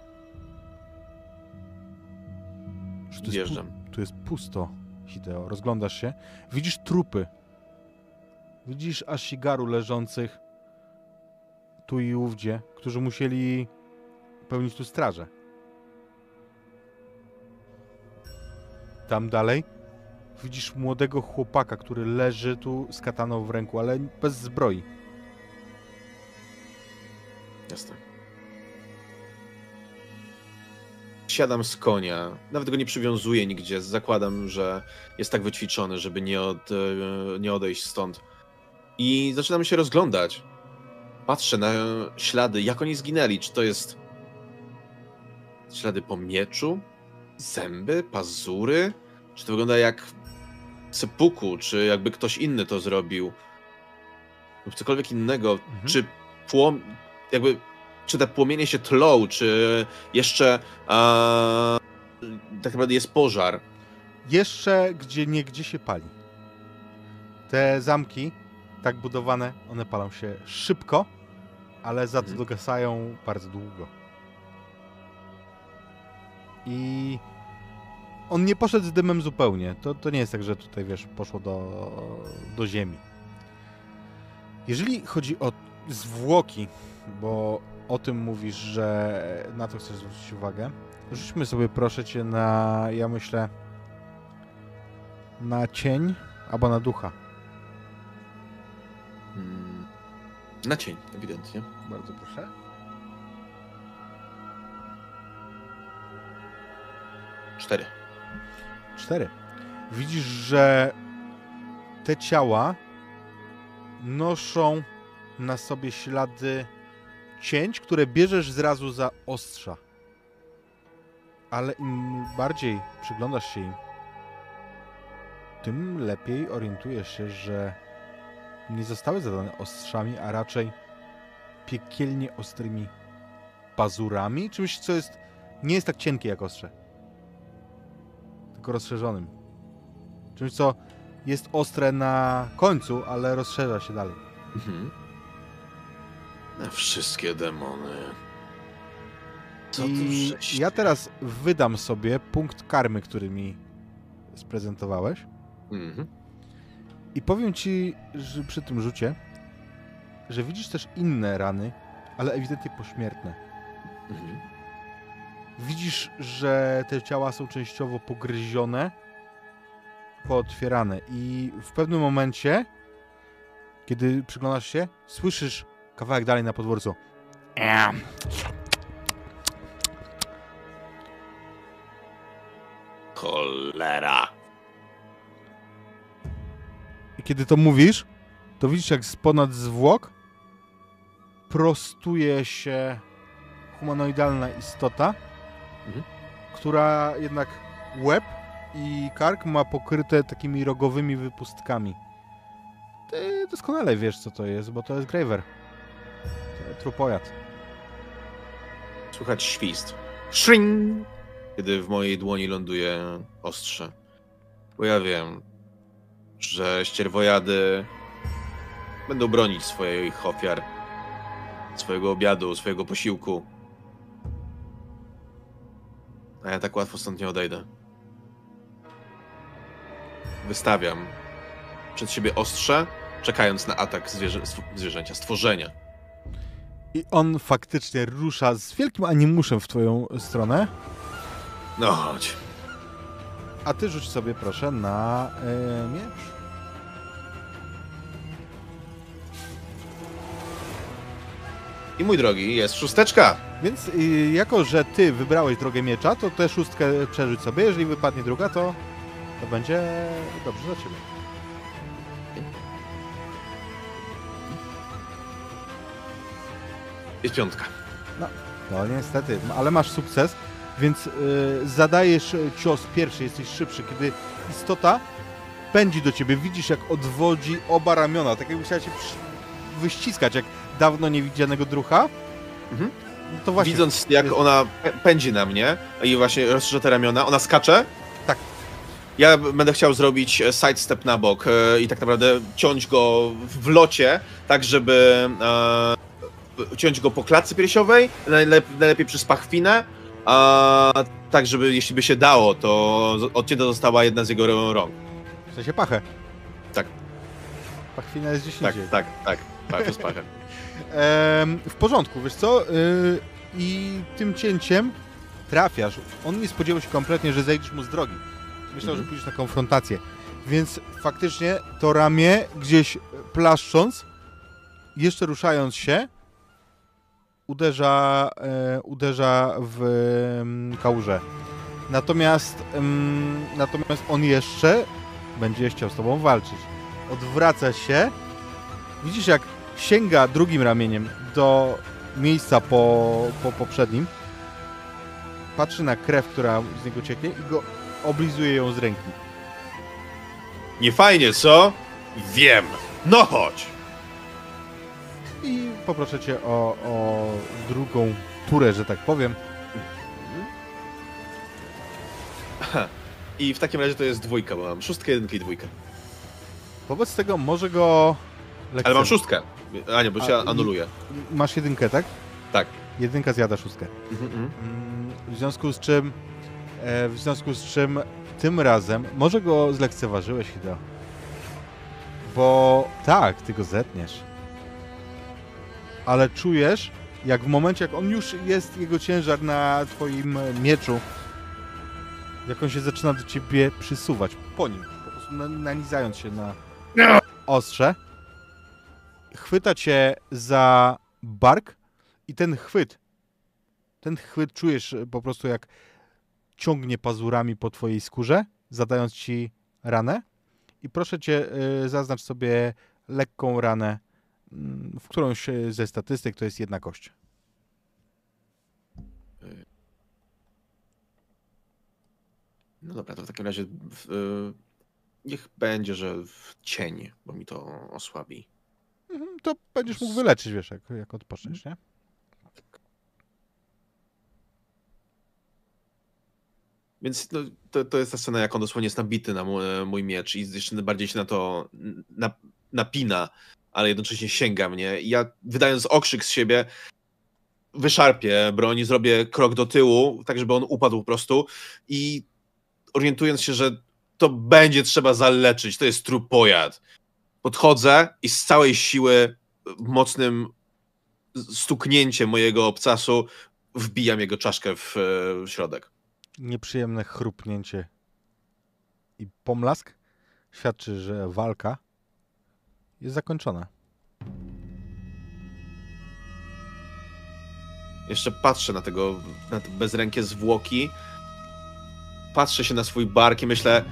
Tu jest,
Wjeżdżam.
pu- tu jest pusto, Hideo. Rozglądasz się. Widzisz trupy. Widzisz Ashigaru leżących tu i ówdzie, którzy musieli pełnić tu strażę. Tam dalej widzisz młodego chłopaka, który leży tu z kataną w ręku, ale bez zbroi.
Jasne. Siadam z konia, nawet go nie przywiązuję nigdzie. Zakładam, że jest tak wyćwiczony, żeby nie, od, e, nie odejść stąd. I zaczynam się rozglądać. Patrzę na ślady, jak oni zginęli. Czy to jest ślady po mieczu? Zęby? Pazury? Czy to wygląda jak sepuku? Czy jakby ktoś inny to zrobił? Lub cokolwiek innego?
Mhm.
Czy płom... jakby... Czy te płomienie się tlą? Czy jeszcze... A... Tak naprawdę jest pożar?
Jeszcze gdzie nie gdzie się pali. Te zamki, tak budowane, one palą się szybko, ale za to
Mhm.
dogasają bardzo długo. I on nie poszedł z dymem zupełnie. To, to nie jest tak, że tutaj, wiesz, poszło do, do ziemi. Jeżeli chodzi o zwłoki, bo o tym mówisz, że na to chcesz zwrócić uwagę, rzućmy sobie proszę cię na, ja myślę, na cień albo na ducha.
Na cień, ewidentnie.
Bardzo proszę.
Cztery.
Cztery. Widzisz, że te ciała noszą na sobie ślady cięć, które bierzesz zrazu za ostrza. Ale im bardziej przyglądasz się im, tym lepiej orientujesz się, że nie zostały zadane ostrzami, a raczej piekielnie ostrymi pazurami, czymś, co jest nie jest tak cienkie jak ostrze, tylko rozszerzonym. Czymś, co jest ostre na końcu, ale rozszerza się dalej.
Mhm. Na wszystkie demony. Co
I ja teraz wydam sobie punkt karmy, który mi sprezentowałeś.
Mhm.
I powiem ci, że przy tym rzucie, że widzisz też inne rany, ale ewidentnie pośmiertne.
Mhm.
Widzisz, że te ciała są częściowo pogryzione, pootwierane i w pewnym momencie, kiedy przyglądasz się, słyszysz kawałek dalej na podwórcu.
Cholera.
Kiedy to mówisz, to widzisz, jak z ponad zwłok prostuje się humanoidalna istota,
Mhm.
która jednak łeb i kark ma pokryte takimi rogowymi wypustkami. Ty doskonale wiesz, co to jest, bo to jest Graver. To Trupojad.
Słychać świst. Shring! Kiedy w mojej dłoni ląduje ostrze. Bo ja wiem, że ścierwojady będą bronić swoich ofiar, swojego obiadu, swojego posiłku. A ja tak łatwo stąd nie odejdę. Wystawiam przed siebie ostrze, czekając na atak zwierzę, zwierzęcia, stworzenia.
I on faktycznie rusza z wielkim animuszem w twoją stronę,
No chodź.
A ty rzuć sobie proszę na e, miecz.
I mój drogi, jest szósteczka.
Więc y, jako, że ty wybrałeś drogę miecza, to tę szóstkę przerzuć sobie. Jeżeli wypadnie druga, to, to będzie dobrze dla ciebie.
Jest piątka.
No niestety, ale masz sukces, więc y, zadajesz cios pierwszy, jesteś szybszy, kiedy istota pędzi do ciebie, widzisz jak odwodzi oba ramiona, tak jakby chciała cię wyściskać, jak dawno niewidzianego drucha.
Mhm.
No to właśnie.
Widząc jak
jest-
ona pę- pędzi na mnie i właśnie rozszerza te ramiona, ona skacze.
Tak.
Ja będę chciał zrobić e, sidestep na bok e, i tak naprawdę ciąć go w locie, tak żeby e, ciąć go po klatce piersiowej, najlep, najlepiej przez pachwinę, a tak żeby jeśli by się dało, to odcięta została jedna z jego rąk.
W sensie pachę.
Tak.
Pachwina jest gdzieś
Tak,
indziej.
tak, tak, tak, to jest pachem.
Em, w porządku, wiesz co? Y, I tym cięciem trafiasz. On nie spodziewał się kompletnie, że zejdziesz mu z drogi. Myślał,
Mhm.
że pójdziesz na konfrontację. Więc faktycznie to ramię gdzieś plaszcząc, jeszcze ruszając się, uderza, e, uderza w em, kałużę. Natomiast, em, natomiast on jeszcze będzie chciał z tobą walczyć. Odwraca się. Widzisz, jak sięga drugim ramieniem do miejsca po, po poprzednim. Patrzy na krew, która z niego cieknie i go oblizuje ją z ręki.
Nie fajnie, co? Wiem. No chodź.
Poproszę cię o, o drugą turę, że tak powiem.
I w takim razie to jest dwójka, bo mam szóstkę, jedynkę i dwójkę.
Wobec tego może go...
Ale mam szóstkę. A nie, bo się
A,
anuluje.
Masz jedynkę, tak?
Tak.
Jedynka zjada szóstkę.
Mhm, mhm.
Mm, W związku z czym, e, w związku z czym tym razem może go zlekceważyłeś, Hideo. Bo tak, ty go zetniesz. Ale czujesz, jak w momencie, jak on już jest, jego ciężar na twoim e, mieczu, jak on się zaczyna do ciebie przysuwać po nim, po prostu na- nanizając się na ostrze, chwyta cię za bark i ten chwyt ten chwyt czujesz e, po prostu jak ciągnie pazurami po twojej skórze, zadając ci ranę. I proszę cię, y, zaznacz sobie lekką ranę w którąś e, ze statystyk, to jest jedna kość.
No dobra, to w takim razie y, niech będzie, że w cień, bo mi to osłabi.
Mhm, To będziesz mógł wyleczyć, wiesz, jak, jak odpoczniesz, nie?
Więc no, to, to jest ta scena, jak on dosłownie jest nabity na mój, mój miecz i jeszcze bardziej się na to na, napina, ale jednocześnie sięga mnie. I ja wydając okrzyk z siebie, wyszarpię broń, zrobię krok do tyłu, tak żeby on upadł po prostu i orientując się, że to będzie trzeba zaleczyć, to jest trupojad. Podchodzę i z całej siły mocnym stuknięciem mojego obcasu wbijam jego czaszkę w, w środek.
Nieprzyjemne chrupnięcie i pomlask świadczy, że walka jest zakończona.
Jeszcze patrzę na tego, na te bezrękie zwłoki. Patrzę się na swój bark i myślę,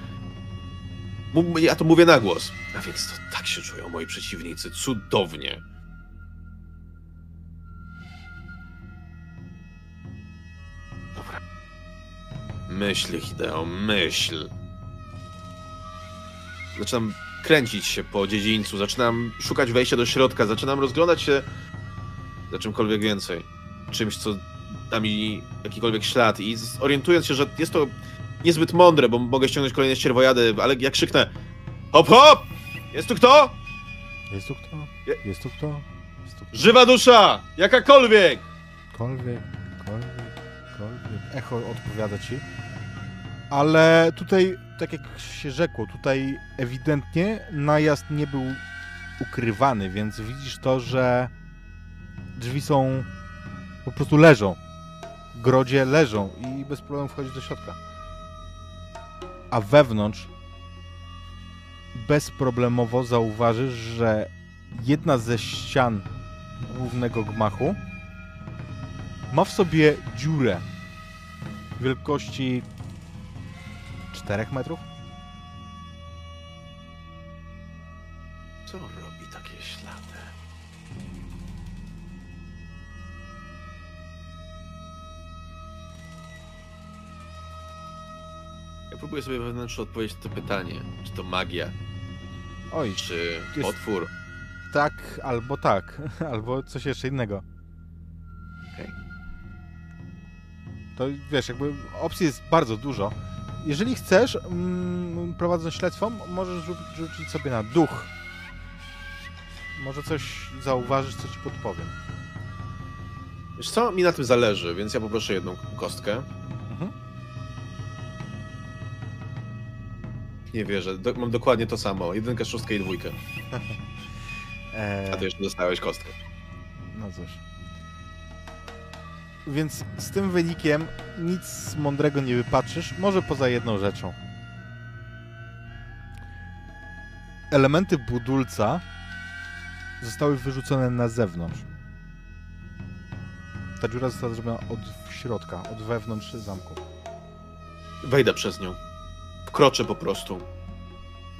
ja to mówię na głos. A więc to tak się czują moi przeciwnicy. Cudownie. Dobra. Myśl, Hideo, myśl. Zaczynam kręcić się po dziedzińcu, zaczynam szukać wejścia do środka, zaczynam rozglądać się za czymkolwiek więcej. Czymś, co da mi jakikolwiek ślad i orientując się, że jest to niezbyt mądre, bo mogę ściągnąć kolejne ścierwojady, ale jak krzyknę Hop, hop! Jest tu kto?
Jest tu kto?
Je-
Jest tu kto? Jest tu kto?
Żywa dusza! Jakakolwiek!
Kolwiek, kolwiek, kolwiek. Echo odpowiada ci. Ale tutaj, tak jak się rzekło, tutaj ewidentnie najazd nie był ukrywany, więc widzisz to, że drzwi są po prostu leżą. W grodzie leżą i bez problemu wchodzisz do środka. A wewnątrz bezproblemowo zauważysz, że jedna ze ścian głównego gmachu ma w sobie dziurę wielkości 4 metrów.
Co robi takie ślady? Ja próbuję sobie wewnętrznie odpowiedzieć na to pytanie. Czy to magia?
Oj,
Czy
Jest-
potwór?
tak albo tak, albo coś jeszcze innego.
Okej.
To wiesz, jakby opcji jest bardzo dużo. Jeżeli chcesz, mm, prowadząc śledztwo, możesz rzu- rzucić sobie na duch. Może coś zauważysz, co ci podpowiem.
Wiesz co, mi na tym zależy, więc ja poproszę jedną kostkę.
Mhm.
Nie wierzę, do, mam dokładnie to samo. Jedynkę, szóstkę i dwójkę. A ty jeszcze dostałeś kostkę.
No cóż. Więc z tym wynikiem nic mądrego nie wypatrzysz, może poza jedną rzeczą. Elementy budulca zostały wyrzucone na zewnątrz. Ta dziura została zrobiona od środka, od wewnątrz zamku.
Wejdę przez nią. Wkroczę po prostu.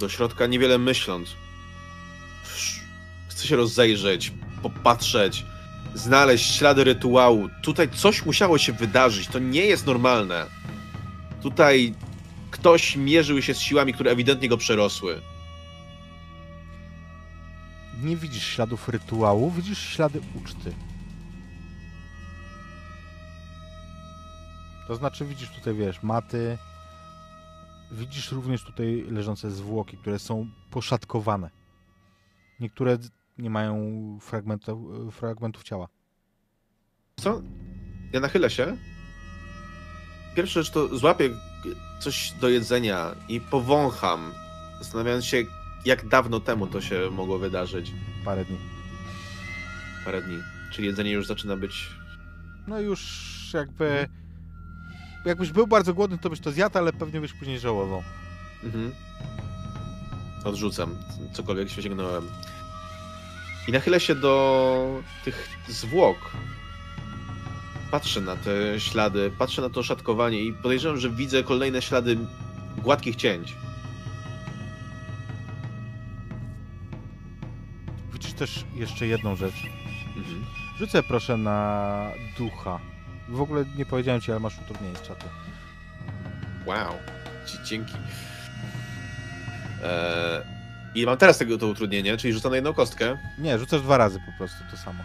Do środka, niewiele myśląc. Chcę się rozejrzeć, popatrzeć, znaleźć ślady rytuału. Tutaj coś musiało się wydarzyć. To nie jest normalne. Tutaj ktoś mierzył się z siłami, które ewidentnie go przerosły.
Nie widzisz śladów rytuału, widzisz ślady uczty. To znaczy widzisz tutaj, wiesz, maty. Widzisz również tutaj leżące zwłoki, które są poszatkowane. Niektóre nie mają fragmentów, fragmentów ciała.
Co? Ja nachylę się. Pierwsza rzecz to złapię coś do jedzenia i powącham, zastanawiając się, jak dawno temu to się mogło wydarzyć.
Parę dni.
Parę dni. Czyli jedzenie już zaczyna być.
No już jakby... Jakbyś był bardzo głodny, to byś to zjadł, ale pewnie byś później żałował.
Mhm. Odrzucam cokolwiek się sięgnąłem. I nachylę się do tych zwłok. Patrzę na te ślady, patrzę na to szatkowanie i podejrzewam, że widzę kolejne ślady gładkich cięć.
Widzisz też jeszcze jedną rzecz.
Mhm.
Rzucę proszę na ducha. W ogóle nie powiedziałem ci, ale masz utrudnienie z czatu.
Wow, dzięki. Eee, I mam teraz tego to utrudnienie, czyli rzucam na jedną kostkę.
Nie, rzucasz dwa razy po prostu to samo.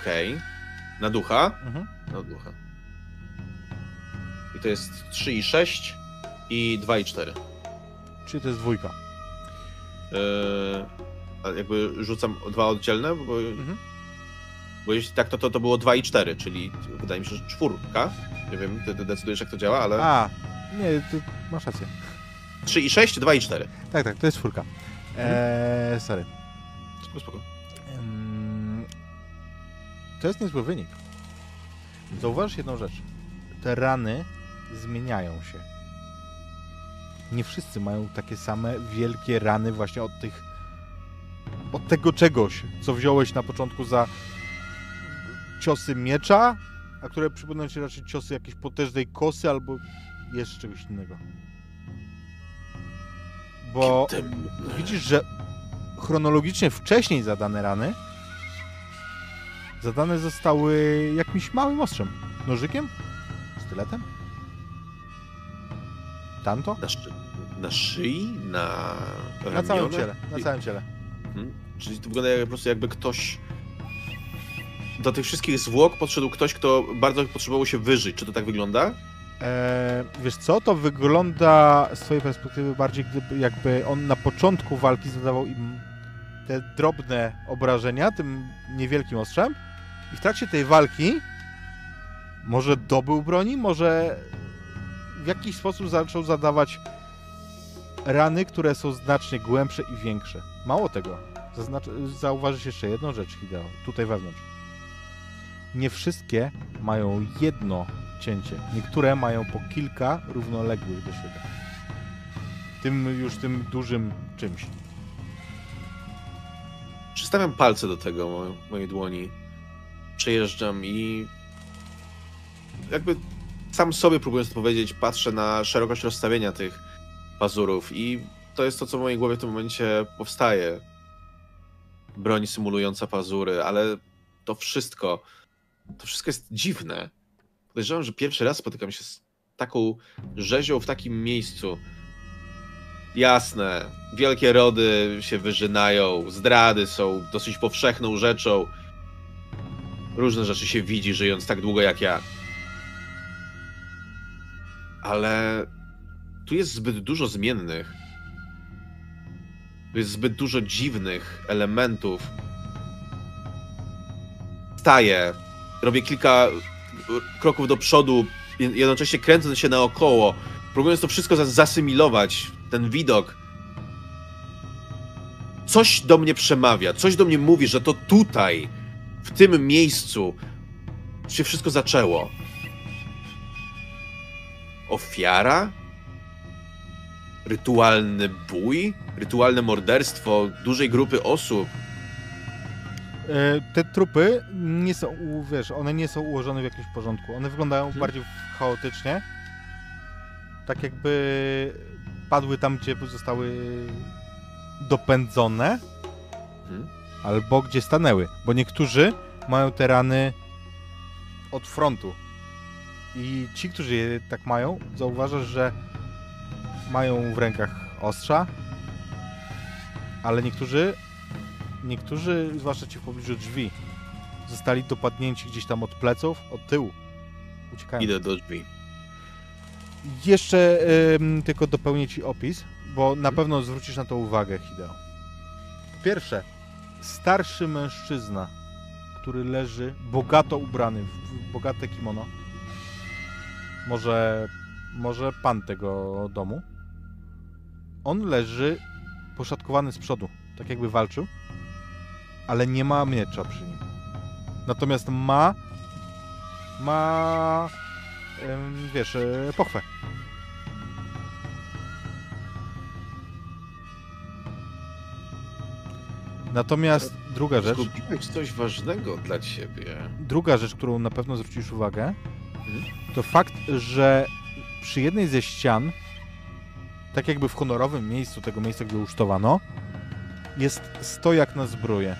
Okej. Na ducha?
Mhm.
Na ducha. I to jest 3 i 6 i 2 i 4.
Czyli to jest dwójka.
Yy, a jakby rzucam dwa oddzielne, bo,
Mhm.
bo jeśli tak, to, to to było 2 i 4, czyli wydaje mi się, że czwórka. Nie wiem, ty, ty decydujesz jak to działa, ale
A, nie, ty masz rację.
3 i 6, 2 i 4.
Tak, tak, to jest czwórka. Eee, sorry.
Spoko, spoko.
To jest niezły wynik. Zauważ jedną rzecz. Te rany zmieniają się. Nie wszyscy mają takie same wielkie rany właśnie od tych od tego czegoś, co wziąłeś na początku za ciosy miecza, a które przypominają ci raczej ciosy jakiejś potężnej kosy albo jeszcze czegoś innego. Bo widzisz, że chronologicznie wcześniej zadane rany zadane zostały jakimś małym ostrzem. Nożykiem? Styletem? Tanto?
Na, szy na szyi? Na
Na całym ciele. Na całym ciele.
Mhm. Czyli to wygląda jak, po prostu jakby ktoś... Do tych wszystkich zwłok podszedł ktoś, kto bardzo potrzebował się wyżyć. Czy to tak wygląda?
Eee, wiesz co, to wygląda z twojej perspektywy bardziej gdyby jakby on na początku walki zadawał im te drobne obrażenia tym niewielkim ostrzem i w trakcie tej walki może dobył broni, może w jakiś sposób zaczął zadawać rany, które są znacznie głębsze i większe. Mało tego, zauważysz jeszcze jedną rzecz, Hideo, tutaj wewnątrz. Nie wszystkie mają jedno cięcie. Niektóre mają po kilka równoległych do siebie. Tym już tym dużym czymś.
Przystawiam palce do tego, mo- mojej dłoni. Przejeżdżam i jakby sam sobie próbując to powiedzieć, patrzę na szerokość rozstawienia tych pazurów i to jest to, co w mojej głowie w tym momencie powstaje. Broń symulująca pazury, ale to wszystko, to wszystko jest dziwne. Podejrzewam, że pierwszy raz spotykam się z taką rzezią w takim miejscu. Jasne, wielkie rody się wyżynają, zdrady są dosyć powszechną rzeczą. Różne rzeczy się widzi, żyjąc tak długo jak ja. Ale tu jest zbyt dużo zmiennych. Tu jest zbyt dużo dziwnych elementów. Staję, robię kilka kroków do przodu, je- jednocześnie kręcąc się naokoło, próbując to wszystko zas- zasymilować, ten widok. Coś do mnie przemawia, coś do mnie mówi, że to tutaj, w tym miejscu się wszystko zaczęło. Ofiara? Rytualny bój? Rytualne morderstwo dużej grupy osób?
E, te trupy nie są, wiesz, one nie są ułożone w jakimś porządku. One wyglądają
Mhm.
bardziej chaotycznie. Tak jakby padły tam, gdzie zostały dopędzone,
Mhm.
albo gdzie stanęły. Bo niektórzy mają te rany od frontu. I ci, którzy je tak mają, zauważasz, że mają w rękach ostrza, ale niektórzy, niektórzy, zwłaszcza ci w pobliżu drzwi, zostali dopadnięci gdzieś tam od pleców, od tyłu. Uciekają.
Idę do drzwi.
Jeszcze ym, tylko dopełnię ci opis, bo na pewno zwrócisz na to uwagę, Hideo. Po pierwsze, starszy mężczyzna, który leży bogato ubrany, w w bogate kimono. Może, może pan tego domu. On leży poszatkowany z przodu, tak jakby walczył, ale nie ma miecza przy nim. Natomiast ma ma wiesz, e, pochwę. Natomiast druga rzecz,
Zgubiłeś coś ważnego dla ciebie.
druga rzecz, którą na pewno zwrócisz uwagę,
Mhm.
to fakt, że przy jednej ze ścian, tak jakby w honorowym miejscu tego miejsca, gdzie ucztowano, jest stojak na zbroję.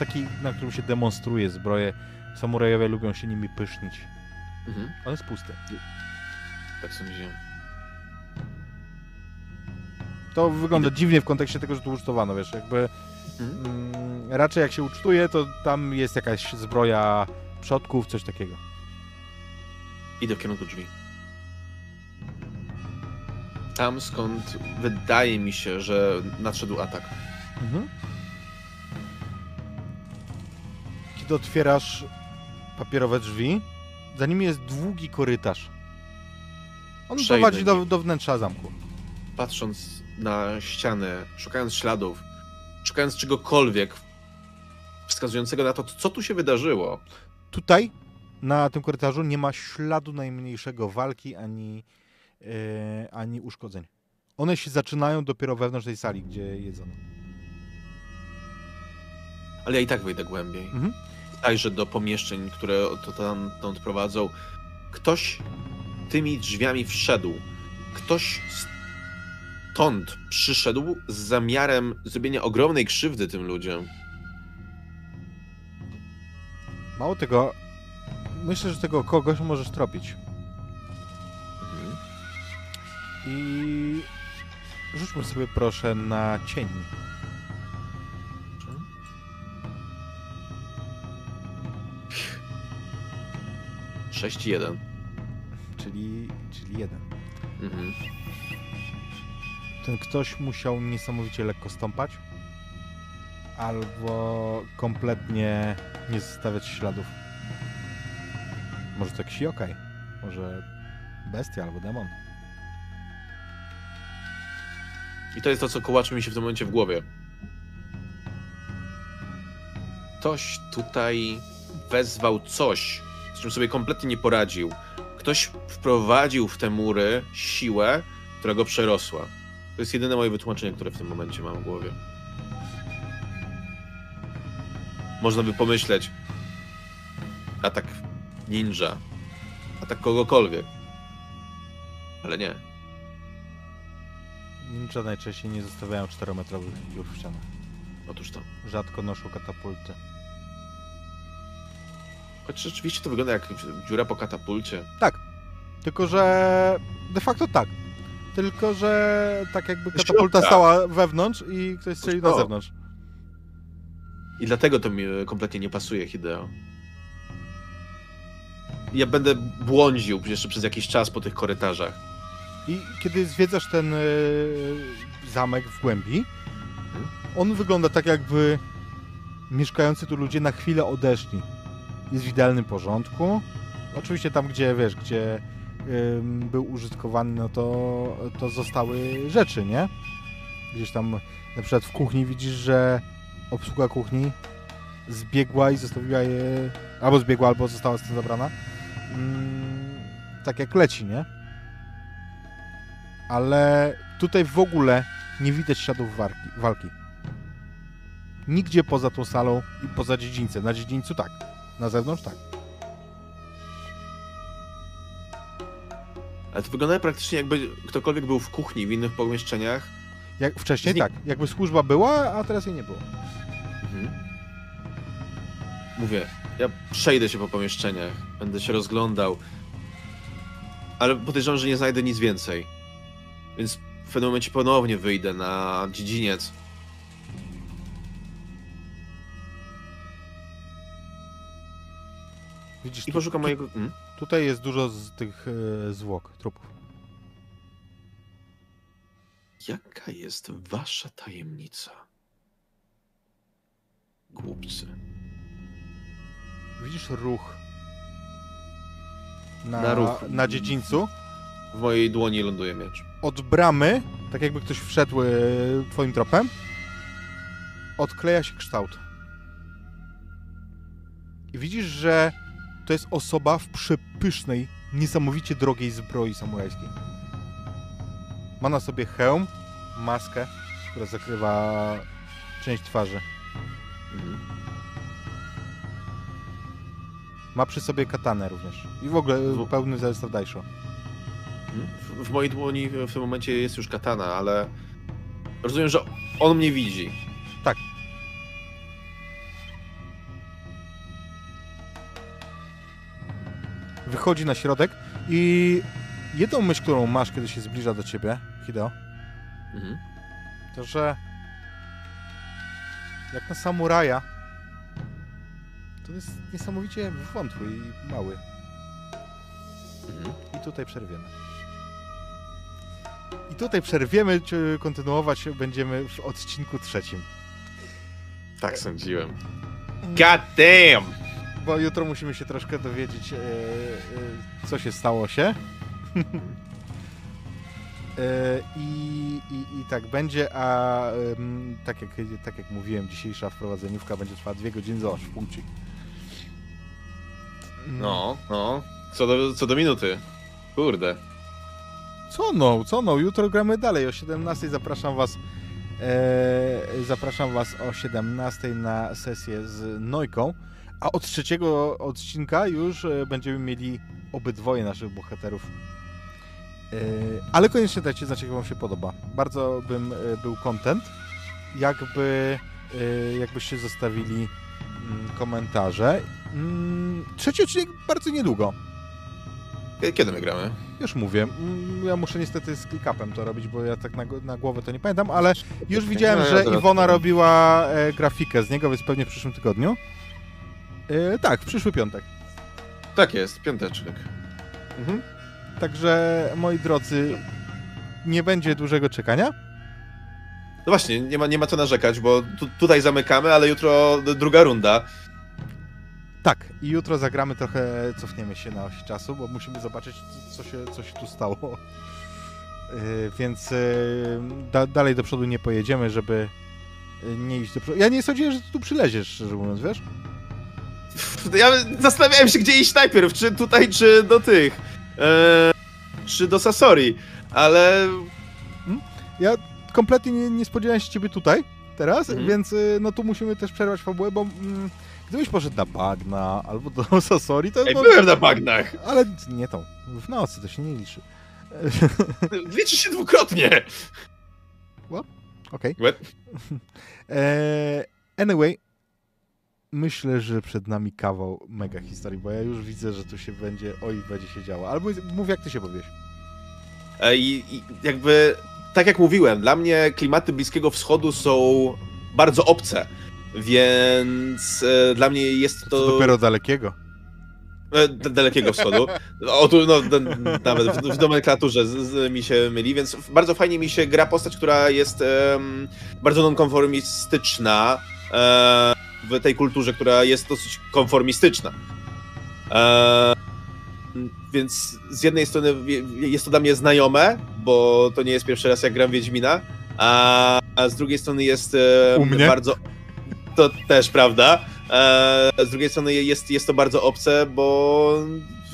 Taki, na którym się demonstruje zbroję. Samurajowie lubią się nimi pysznić.
Mhm.
On jest pusty.
Tak sądziłem.
To wygląda dziwnie w kontekście tego, że tu ucztowano, wiesz, jakby
Mhm.
mm, raczej jak się ucztuje, to tam jest jakaś zbroja przodków, coś takiego.
Idę w kierunku drzwi. tam, skąd wydaje mi się, że nadszedł atak.
Mhm. Kiedy otwierasz papierowe drzwi, za nimi jest długi korytarz. On
Przejdę
prowadzi do, do wnętrza zamku.
Patrząc na ścianę, szukając śladów, szukając czegokolwiek wskazującego na to, co tu się wydarzyło.
Tutaj, na tym korytarzu, nie ma śladu najmniejszego walki ani, e, ani uszkodzeń. One się zaczynają dopiero wewnątrz tej sali, gdzie jedzono.
Ale ja i tak wejdę głębiej.
Mhm.
Zajrzę do pomieszczeń, które to tam tam prowadzą. Ktoś tymi drzwiami wszedł. Ktoś stąd przyszedł z zamiarem zrobienia ogromnej krzywdy tym ludziom.
Mało tego, myślę, że tego kogoś możesz tropić.
Mhm.
I rzućmy sobie proszę na cień.
Sześć i jeden.
Czyli, czyli jeden.
Mhm.
Ten ktoś musiał niesamowicie lekko stąpać, albo kompletnie nie zostawiać śladów. Może to jakiś yokai, może bestia albo demon.
I to jest to, co kołaczy mi się w tym momencie w głowie. Ktoś tutaj wezwał coś, z czym sobie kompletnie nie poradził. Ktoś wprowadził w te mury siłę, która go przerosła. To jest jedyne moje wytłumaczenie, które w tym momencie mam w głowie. Można by pomyśleć, atak ninja, atak kogokolwiek. Ale nie.
Ninja najczęściej nie zostawiają 4-metrowych dziur w ścianach.
Otóż to.
Rzadko noszą katapulty.
Choć rzeczywiście to wygląda jak dziura po katapulcie.
Tylko, że de facto tak. Tylko, że tak jakby katapulta
środka.
stała wewnątrz i ktoś strzelił na zewnątrz.
I dlatego to mi kompletnie nie pasuje, Hideo. Ja będę błądził jeszcze przez jakiś czas po tych korytarzach.
I kiedy zwiedzasz ten y, zamek w głębi, on wygląda tak jakby mieszkający tu ludzie na chwilę odeszli. Jest w idealnym porządku. Oczywiście tam, gdzie wiesz, gdzie ym, był użytkowany, no to, to zostały rzeczy, nie? Gdzieś tam na przykład w kuchni widzisz, że obsługa kuchni zbiegła i zostawiła je, albo zbiegła, albo została z tym zabrana. Mm, tak jak leci, nie? ale tutaj w ogóle nie widać śladów walki. Nigdzie poza tą salą i poza dziedzińcem. Na dziedzińcu tak, na zewnątrz tak.
Ale to wygląda praktycznie jakby ktokolwiek był w kuchni, w innych pomieszczeniach.
Jak wcześniej tak, jakby służba była, a teraz jej nie było.
Mhm. Mówię, ja przejdę się po pomieszczeniach, będę się rozglądał, ale podejrzewam, że nie znajdę nic więcej. Więc w pewnym momencie ponownie wyjdę na dziedziniec.
Widzisz,
I
tu,
poszukam mojego... Mm?
tutaj jest dużo z tych e, zwłok, trupów.
Jaka jest wasza tajemnica? Głupcy.
Widzisz ruch na,
Na ruch.
na dziedzińcu.
W mojej dłoni ląduje miecz.
Od bramy, tak jakby ktoś wszedł e, twoim tropem, odkleja się kształt. I widzisz, że to jest osoba w przepysznej, niesamowicie drogiej zbroi samurajskiej. Ma na sobie hełm, maskę, która zakrywa część twarzy.
Mhm.
Ma przy sobie katanę również. I w ogóle
W-
pełny zestaw daisho.
W, w mojej dłoni w tym momencie jest już katana, ale rozumiem, że on mnie widzi.
Wychodzi na środek i jedną myśl, którą masz, kiedy się zbliża do ciebie, Hideo,
Mhm.
to że jak na samuraja, to jest niesamowicie wątły i mały.
Mhm.
I tutaj przerwiemy. I tutaj przerwiemy, czy kontynuować będziemy w odcinku trzecim.
Tak sądziłem. God damn!
Bo jutro musimy się troszkę dowiedzieć, e, e, co się stało się. E, I, i, I tak będzie, a tak, jak, tak jak mówiłem, dzisiejsza wprowadzeniówka będzie trwała dwie godziny, zobacz, w punkcie.
No, no. Co do, co do minuty. Kurde.
Co no, co no, jutro gramy dalej, o 17 zapraszam was e, zapraszam was o 17 na sesję z Nojką, a od trzeciego odcinka już e, będziemy mieli obydwoje naszych bohaterów. E, ale koniecznie dajcie znać, jak wam się podoba. Bardzo bym e, był content, jakby jakbyście zostawili mm, komentarze. Mm, trzeci odcinek bardzo niedługo.
Kiedy my gramy?
Już mówię. Mm, Ja muszę niestety z click-upem to robić, bo ja tak na, na głowę to nie pamiętam, ale już widziałem,
No,
że Iwona robiła grafikę z niego, więc pewnie w przyszłym tygodniu. E, tak, w przyszły piątek.
Tak jest, piąteczek. Mhm.
Także, moi drodzy, nie będzie dużego czekania.
No właśnie, nie ma, nie ma co narzekać, bo tu, tutaj zamykamy, ale jutro druga runda.
Tak, i jutro zagramy trochę, cofniemy się na osi czasu, bo musimy zobaczyć, co się, co się tu stało. E, więc e, da, dalej do przodu nie pojedziemy, żeby nie iść do przodu. Ja nie sądziłem, że ty tu przyleziesz, szczerze mówiąc, wiesz?
Ja zastanawiałem się, gdzie iść najpierw, czy tutaj, czy do tych. E, czy do Sasori, ale
Ja kompletnie nie, nie spodziewałem się ciebie tutaj teraz,
Mhm.
więc y, no tu musimy też przerwać fabułę, bo mm, gdybyś poszedł na bagna albo do Sasori, to...
Ej,
no,
byłem na bagnach.
Ale nie tą, w nocy to się nie liczy.
Liczy się dwukrotnie.
Okej.
Łe-
Eee, anyway, myślę, że przed nami kawał mega historii, bo ja już widzę, że tu się będzie, oj, będzie się działo. Albo mów jak ty się powiesz.
E, I, I jakby, tak jak mówiłem, dla mnie klimaty Bliskiego Wschodu są bardzo obce, więc e, dla mnie jest
To
to...
dopiero dalekiego.
E, Dalekiego Wschodu. O, tu, no, nawet w, w nomenklaturze z, z, mi się myli, więc bardzo fajnie mi się gra postać, która jest bardzo nonkonformistyczna e, w tej kulturze, która jest dosyć konformistyczna. E, więc z jednej strony jest to dla mnie znajome, bo to nie jest pierwszy raz jak gram Wiedźmina, a, a z drugiej strony jest e,
U mnie?
bardzo... To też prawda. E, z drugiej strony jest, jest to bardzo obce, bo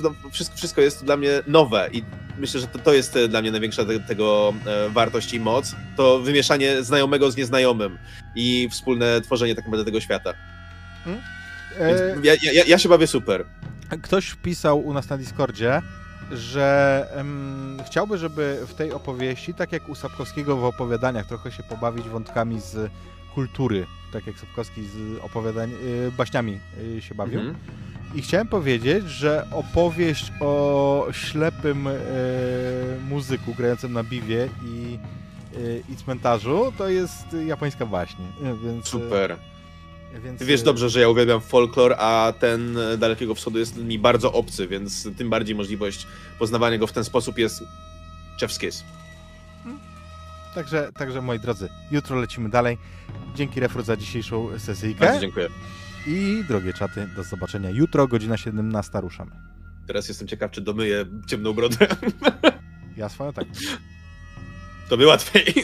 no, wszystko, wszystko jest dla mnie nowe i myślę, że to, to jest e, dla mnie największa te, tego e, wartość i moc. To wymieszanie znajomego z nieznajomym i wspólne tworzenie tak naprawdę tego świata. Więc
Eee,
ja, ja, ja się bawię super.
Ktoś pisał u nas na Discordzie, że em, chciałby, żeby w tej opowieści, tak jak u Sapkowskiego w opowiadaniach, trochę się pobawić wątkami z kultury, tak jak Sapkowski z opowiadań, y, baśniami y, się bawił.
Mhm.
I chciałem powiedzieć, że opowieść o ślepym y, muzyku grającym na biwie i, y, i cmentarzu to jest japońska baśń. y, Więc,
Super.
Więc,
Ty wiesz dobrze, że ja uwielbiam folklor, a ten e, Dalekiego Wschodu jest mi bardzo obcy, więc tym bardziej możliwość poznawania go w ten sposób jest chef's kiss.
Także, także moi drodzy, jutro lecimy dalej. Dzięki Refru za dzisiejszą
Bardzo
sesyjkę.
dziękuję.
I drogie czaty, do zobaczenia jutro, godzina 17 ruszamy.
Teraz jestem ciekaw, czy domyję ciemną brodę.
Ja swoją tak.
To by łatwiej.